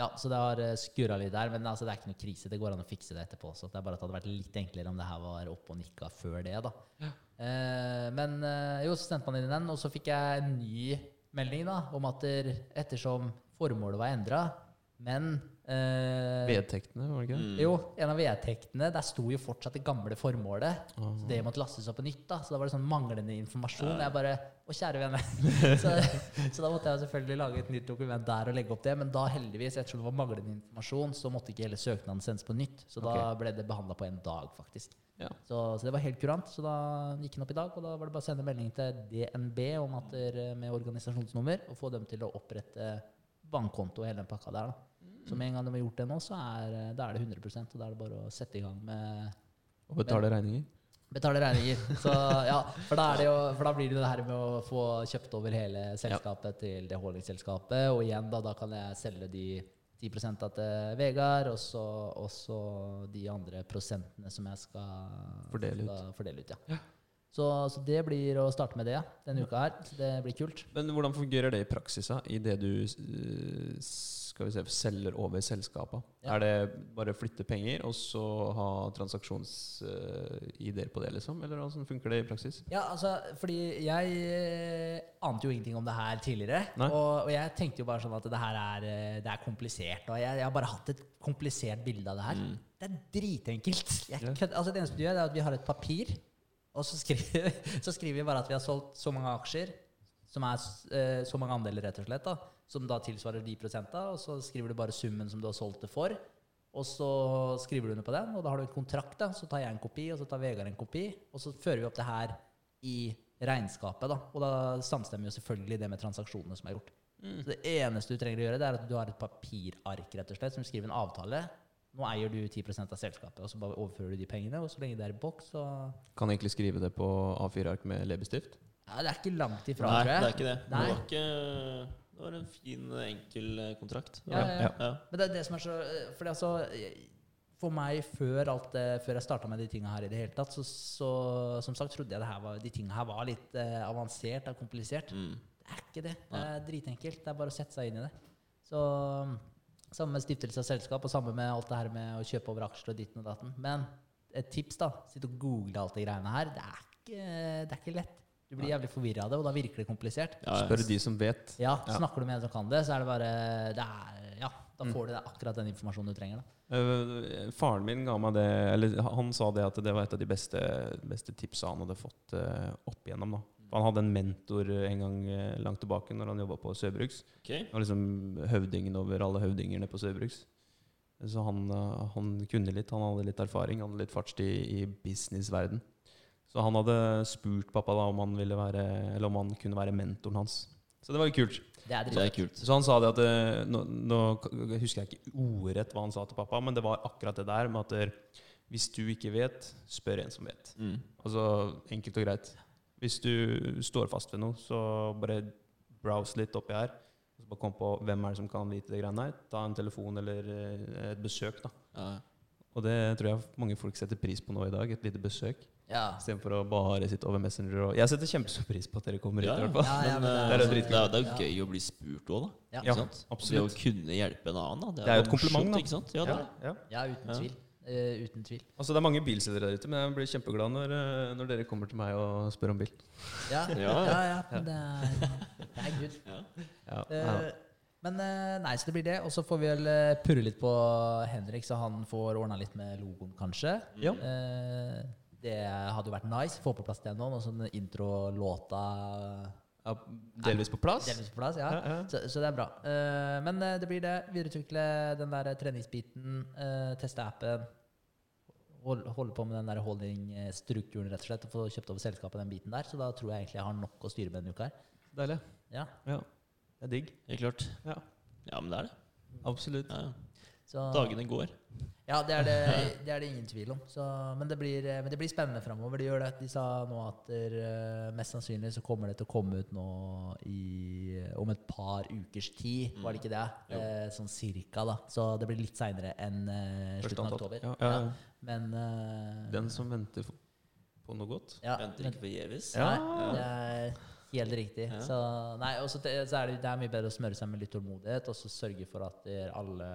Ja, så det har eh, skurra litt der. Men altså, det er ikke noe krise. Det går an å fikse det etterpå. Så det er bare at det hadde vært litt enklere om det her var opp og nikka før det. da. Eh, men eh, jo, så sendte man inn den, og så fikk jeg en ny melding da, om at der, ettersom formålet var endra, men Eh, Vedtektene, var det ikke det? Mm. jo, en av vedtektene, der sto jo fortsatt det gamle formålet. Oh. Så det måtte lastes opp på nytt. da Så da var det sånn manglende informasjon. Jeg bare Å, kjære vene. så, så da måtte jeg selvfølgelig lage et nytt dokument der og legge opp det. Men da heldigvis, ettersom det var manglende informasjon, så måtte ikke hele søknaden sendes på nytt. Så da ble det behandla på en dag, faktisk. Ja. Så, så det var helt kurant. Så da gikk den opp i dag, og da var det bare å sende melding til DNB om at med organisasjonsnummer, og få dem til å opprette bankkonto og hele den pakka der. da Så med en gang de har gjort det nå, så er, eh, er det 100% og da er det bare å sette i gang med Og betale regninger. betale regninger. Så ja, for da, det jo, for da blir det det her med å få kjøpt over hele selskapet til det holdingselskapet. Og igjen, da, da kan jeg selge de 10% til Vegard, og så, de andre prosentene som jeg skal Fordele ut. skal fordele ut. Ja. Så, så det blir å starte med det ja, denne uka her. Så det blir kult. Men hvordan fungerer det i praksis, da? I det du skal vi se, selger over selskapet? Ja. Er det bare å flytte penger, og så ha transaksjons-ID-er på det, liksom? Eller hvordan funker det i praksis? Ja, altså, fordi jeg eh, ante jo ingenting om det her tidligere. Og, og jeg tenkte jo bare sånn at det her er, eh, det er komplisert. Og jeg, jeg har bare hatt et komplisert bilde av det her. Det er dritenkelt. Jeg, Ja. altså, det eneste du gjør, er at vi har et papir, og så skriver, så skriver vi bare at vi har solgt så mange aksjer, som er eh, så mange andeler, rett og slett, da, som da tilsvarer de prosenta, og så skriver du bare summen som du har solgt det for. Og så skriver du under på den, og da har du en kontrakt. da, Så tar jeg en kopi, og så tar Vegard en kopi. Og så fører vi opp det her i regnskapet. da, Og da samstemmer jo selvfølgelig det med transaksjonene som er gjort. Så Det eneste du trenger å gjøre, det er at du har et papirark rett og slett, som skriver en avtale. Nå eier du 10% av selskapet, og så bare overfører du de pengene. Og så lenge det er i boks, så Kan jeg egentlig skrive det på A4-ark med leppestift? Ja, det er ikke langt ifra, Nei, tror det er ikke det. Nei. Det var, ikke, det var en fin, enkel eh, kontrakt. Ja, ja, ja. Ja. Men det er det som er så Fordi altså For meg, før, alt det, før jeg starta med de tinga her i det hele tatt, så, så som sagt trodde jeg det her var, de tinga her var litt eh, avansert og komplisert. Mm. Det er ikke det. Det er dritenkelt. Det er bare å sette seg inn i det. Så Samme med stiftelse av selskap, og samme med alt det her med å kjøpe over aksjer og ditten og datten. Men et tips, da. Sitt og google alt det greiene her. Det er ikke, det er ikke lett. Du blir jævlig forvirra av det, og da virker det komplisert. Ja. Spør de som vet. Ja. Snakker du med en som kan det, så er det bare det er, Ja, da får du akkurat den informasjonen du trenger. da Eh, faren min ga meg det Eller han sa det at det var et av de beste, beste tipsa han hadde fått eh, opp igjennom. da Han hadde en mentor en gang eh, langt tilbake når han jobba på Søbruks. Okay. Han var liksom høvdingen over alle høvdingene på Søbruks. Så han, han kunne litt. Han hadde litt erfaring, han hadde litt fartstid i businessverden. Så han hadde spurt pappa da om han ville være Eller om han kunne være mentoren hans. Så det var jo kult. Det er Det er kult. Så han sa det at eh, nå, nå husker jeg ikke ordrett hva han sa til pappa, men det var akkurat det der med at hvis du ikke vet, spør en som vet. Mm. Altså enkelt og greit. Hvis du står fast ved noe, så bare browse litt oppi her. Og så bare kom på hvem er det som kan vite det greiene her. Ta en telefon eller eh, et besøk, da. Ja. Og det tror jeg mange folk setter pris på nå i dag. Et lite besøk. Ja. Istedenfor å bare sitte over Messenger. Og jeg setter kjempestor pris på at dere kommer hit. Ja, i hvert fall. Ja, ja, men, men det er- Det er det er, det er gøy å bli spurt òg, da. Ja. Ja, absolutt. Det å kunne hjelpe en annen, da. Det er jo et kompliment, da. Ikke sant? Ja, det er. Ja. ja, uten Ja. tvil. Uh, uten tvil. Altså Det er mange bilselgere der ute, men jeg blir kjempeglad når, eh, når dere kommer til meg og spør om bil. Ja, ja, Ja. ja. men det er, det er good. Ja. Ja, Eh, men nei, så det blir det. Og så får vi vel purre litt på Henrik, så han får ordna litt med logoen, kanskje. Ja. Eh, det hadde jo vært nice. Få på plass det nå. og sånn introlåta ja, delvis på plass. delvis på plass. Ja. Ja, ja. Så, så det er bra. Uh, men eh, det blir det. Videreutvikle den der treningsbiten. uh, teste appen. Hold, holde på med den der holding-strukturen, rett og slett. Og få kjøpt over selskapet den biten der. Så da tror jeg egentlig jeg har nok å styre med denne uka her. Deilig. Ja, Ja. Det er digg. Helt klart. Ja. Ja, men det er det. Absolutt. Så, Dagene går. Ja, det er det, det er det ingen tvil om. Så, men, det blir, eh, men det blir spennende framover. De, gjør det. De sa nå at der, eh, mest sannsynlig så kommer det til å komme ut nå i, om et par ukers tid. Var det ikke det? Eh, sånn cirka, da. Så det blir litt seinere enn eh, slutten av oktober. Ja, ja, ja. Men eh, Den som venter på noe godt. ja, Venter ikke forgjeves. Ja. Det helt riktig. Ja. Så, nei, også, så så er det, det er mye bedre å smøre seg med litt tålmodighet og så sørge for at det alle,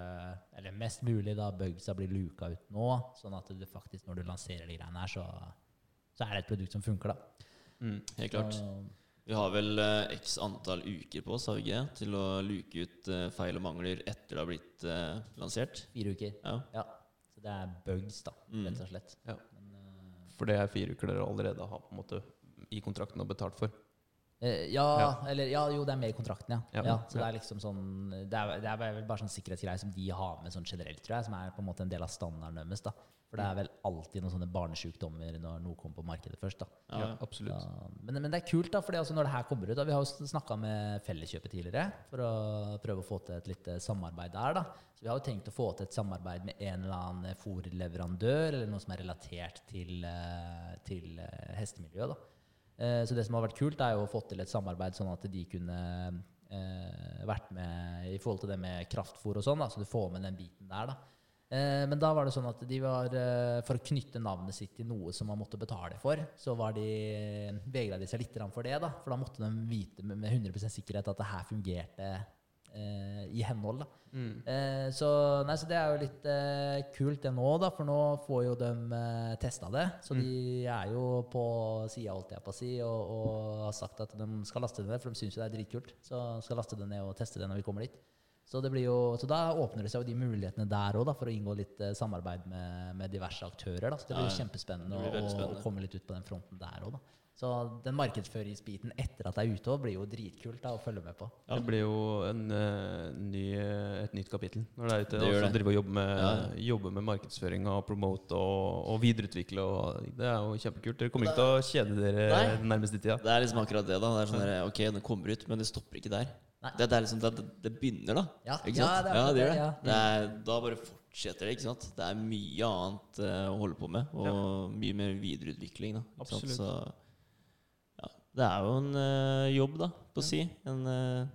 eller mest mulig, da bugsa blir luka ut nå. Sånn at du faktisk, når du lanserer de greiene her, så, så er det et produkt som funker, da. Mm. Helt klart. Så, Vi har vel eh, x antall uker på oss, har vi ikke? Til å luke ut eh, feil og mangler etter det har blitt eh, lansert. Fire uker. Ja. Ja. Så det er bugs, da, Mm. rett og slett. Ja. Men, For det er fire uker dere allerede har på en måte i kontrakten og betalt for. Eh, ja, Ja. eller ja, jo, det er med i kontrakten, ja. Ja. ja. så Ja. det er liksom sånn Det er, det er vel bare sånn sikkerhetsgreier som de har med sånn generelt, tror jeg, som er på en måte en del av standarden deres. da. For det er vel alltid noen sånne barnesjukdommer når noe kommer på markedet først. da. Ja, ja. absolutt. Da, men, men det er kult, da, for altså når det her kommer ut da, Vi har jo snakka med Felleskjøpet tidligere for å prøve å få til et lite samarbeid der. da. Så Vi har jo tenkt å få til et samarbeid med en eller annen fòrleverandør eller noe som er relatert til, eh, til eh, hestemiljøet. da. Eh, Så det som har vært kult, er jo å få til et samarbeid sånn at de kunne eh, vært med i forhold til det med kraftfôr og sånn, så du får med den biten der. da. Eh, Men da var det sånn at de var, for å knytte navnet sitt til noe som man måtte betale for, så var de, vegra de seg litt for det. da, For da måtte de vite med med 100% sikkerhet at det her fungerte i henhold. da. Mm. Eh, så, nei, så det er jo litt eh, kult det nå, da, for nå får jo de eh, testa det. Så de er jo på sida, holdt jeg på å si, og, og har sagt at de skal laste det ned, for de syns jo det er dritkult. Så skal laste det ned og teste det når vi kommer dit. Så, det blir jo, så da åpner det seg jo de mulighetene der òg, for å inngå litt eh, samarbeid med, med diverse aktører. Da. Så det blir ja. kjempespennende Det blir å, å komme litt ut på den fronten der òg, da. Så den markedsføringsbiten etter at det er ute òg, blir jo dritkult da, å følge med på. Ja. Det blir jo en, uh, ny, et nytt kapittel når det er ute. Det gjør det. drive og jobbe med, Ja, jobbe med markedsføring og promote og, og videreutvikle. Og det er jo kjempekult. Dere kommer ikke til å kjede dere Nei. den nærmeste tida. Det er liksom akkurat det. da Det er sånn der, Ok, den kommer ut, men det stopper ikke der. Det, det er liksom det, det begynner, da. Ja, Ikke sant? ja, det gjør det, det. ja. det er, da bare fortsetter det. ikke sant? Det er mye annet uh, å holde på med, og mye mer videreutvikling. da ikke sant? Absolutt. Så det er jo en uh, jobb, da, på å si. En uh,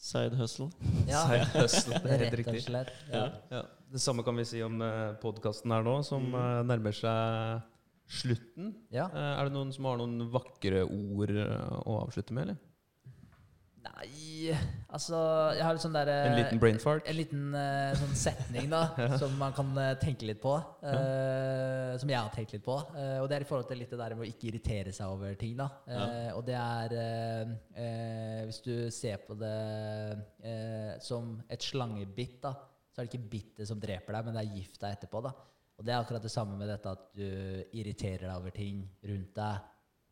side hustle. Ja, Side hustle, det er helt rett og riktig. slett. Ja. Ja. Det samme kan vi si om uh, podkasten her nå, som uh, nærmer seg slutten. Ja. Eh, er det noen som har noen vakre ord eh, å avslutte med, eller? Nei, altså Jeg har litt sånn derre En liten brain fart? En liten uh, sånn setning da som man kan uh, tenke litt på. eh, Som jeg har tenkt litt på. og det er i forhold til litt det der med å ikke irritere seg over ting. da Ja. Og det er Hvis du ser på det som et slangebitt, da så er det ikke bittet som dreper deg, men det er gifta etterpå. da Og det er akkurat det samme med dette at du irriterer deg over ting rundt deg.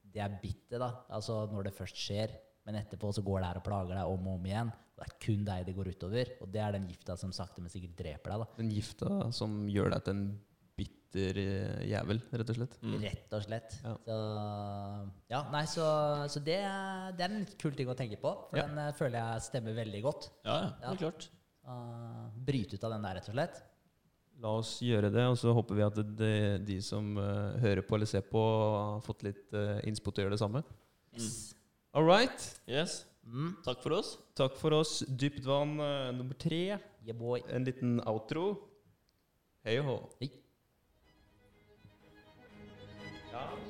Det er bittet, da. Altså når det først skjer. Men etterpå så går det her og plager deg om og om igjen. Det er kun deg det går utover. Og det er den gifta som sakte, men sikkert dreper deg. da Den gifta som gjør deg til en bitter eh, jævel, rett og slett. Mm. Rett og slett. Ja. Så, ja, nei, så, så det, er- det er en litt kul ting å tenke på. For Ja. den eh, føler jeg stemmer veldig godt. Ja, ja, det er klart. Uh, bryte ut av den der, rett og slett. La oss gjøre det, og så håper vi at det, de som uh, hører på eller ser på, har fått litt uh, innspo til å gjøre det samme. Yes. All right. Yes. Mm. Takk for oss. Takk for oss. Dypt vann uh, nummer tre. Yeah, en liten outro. Hei og hå. Hei. Ja.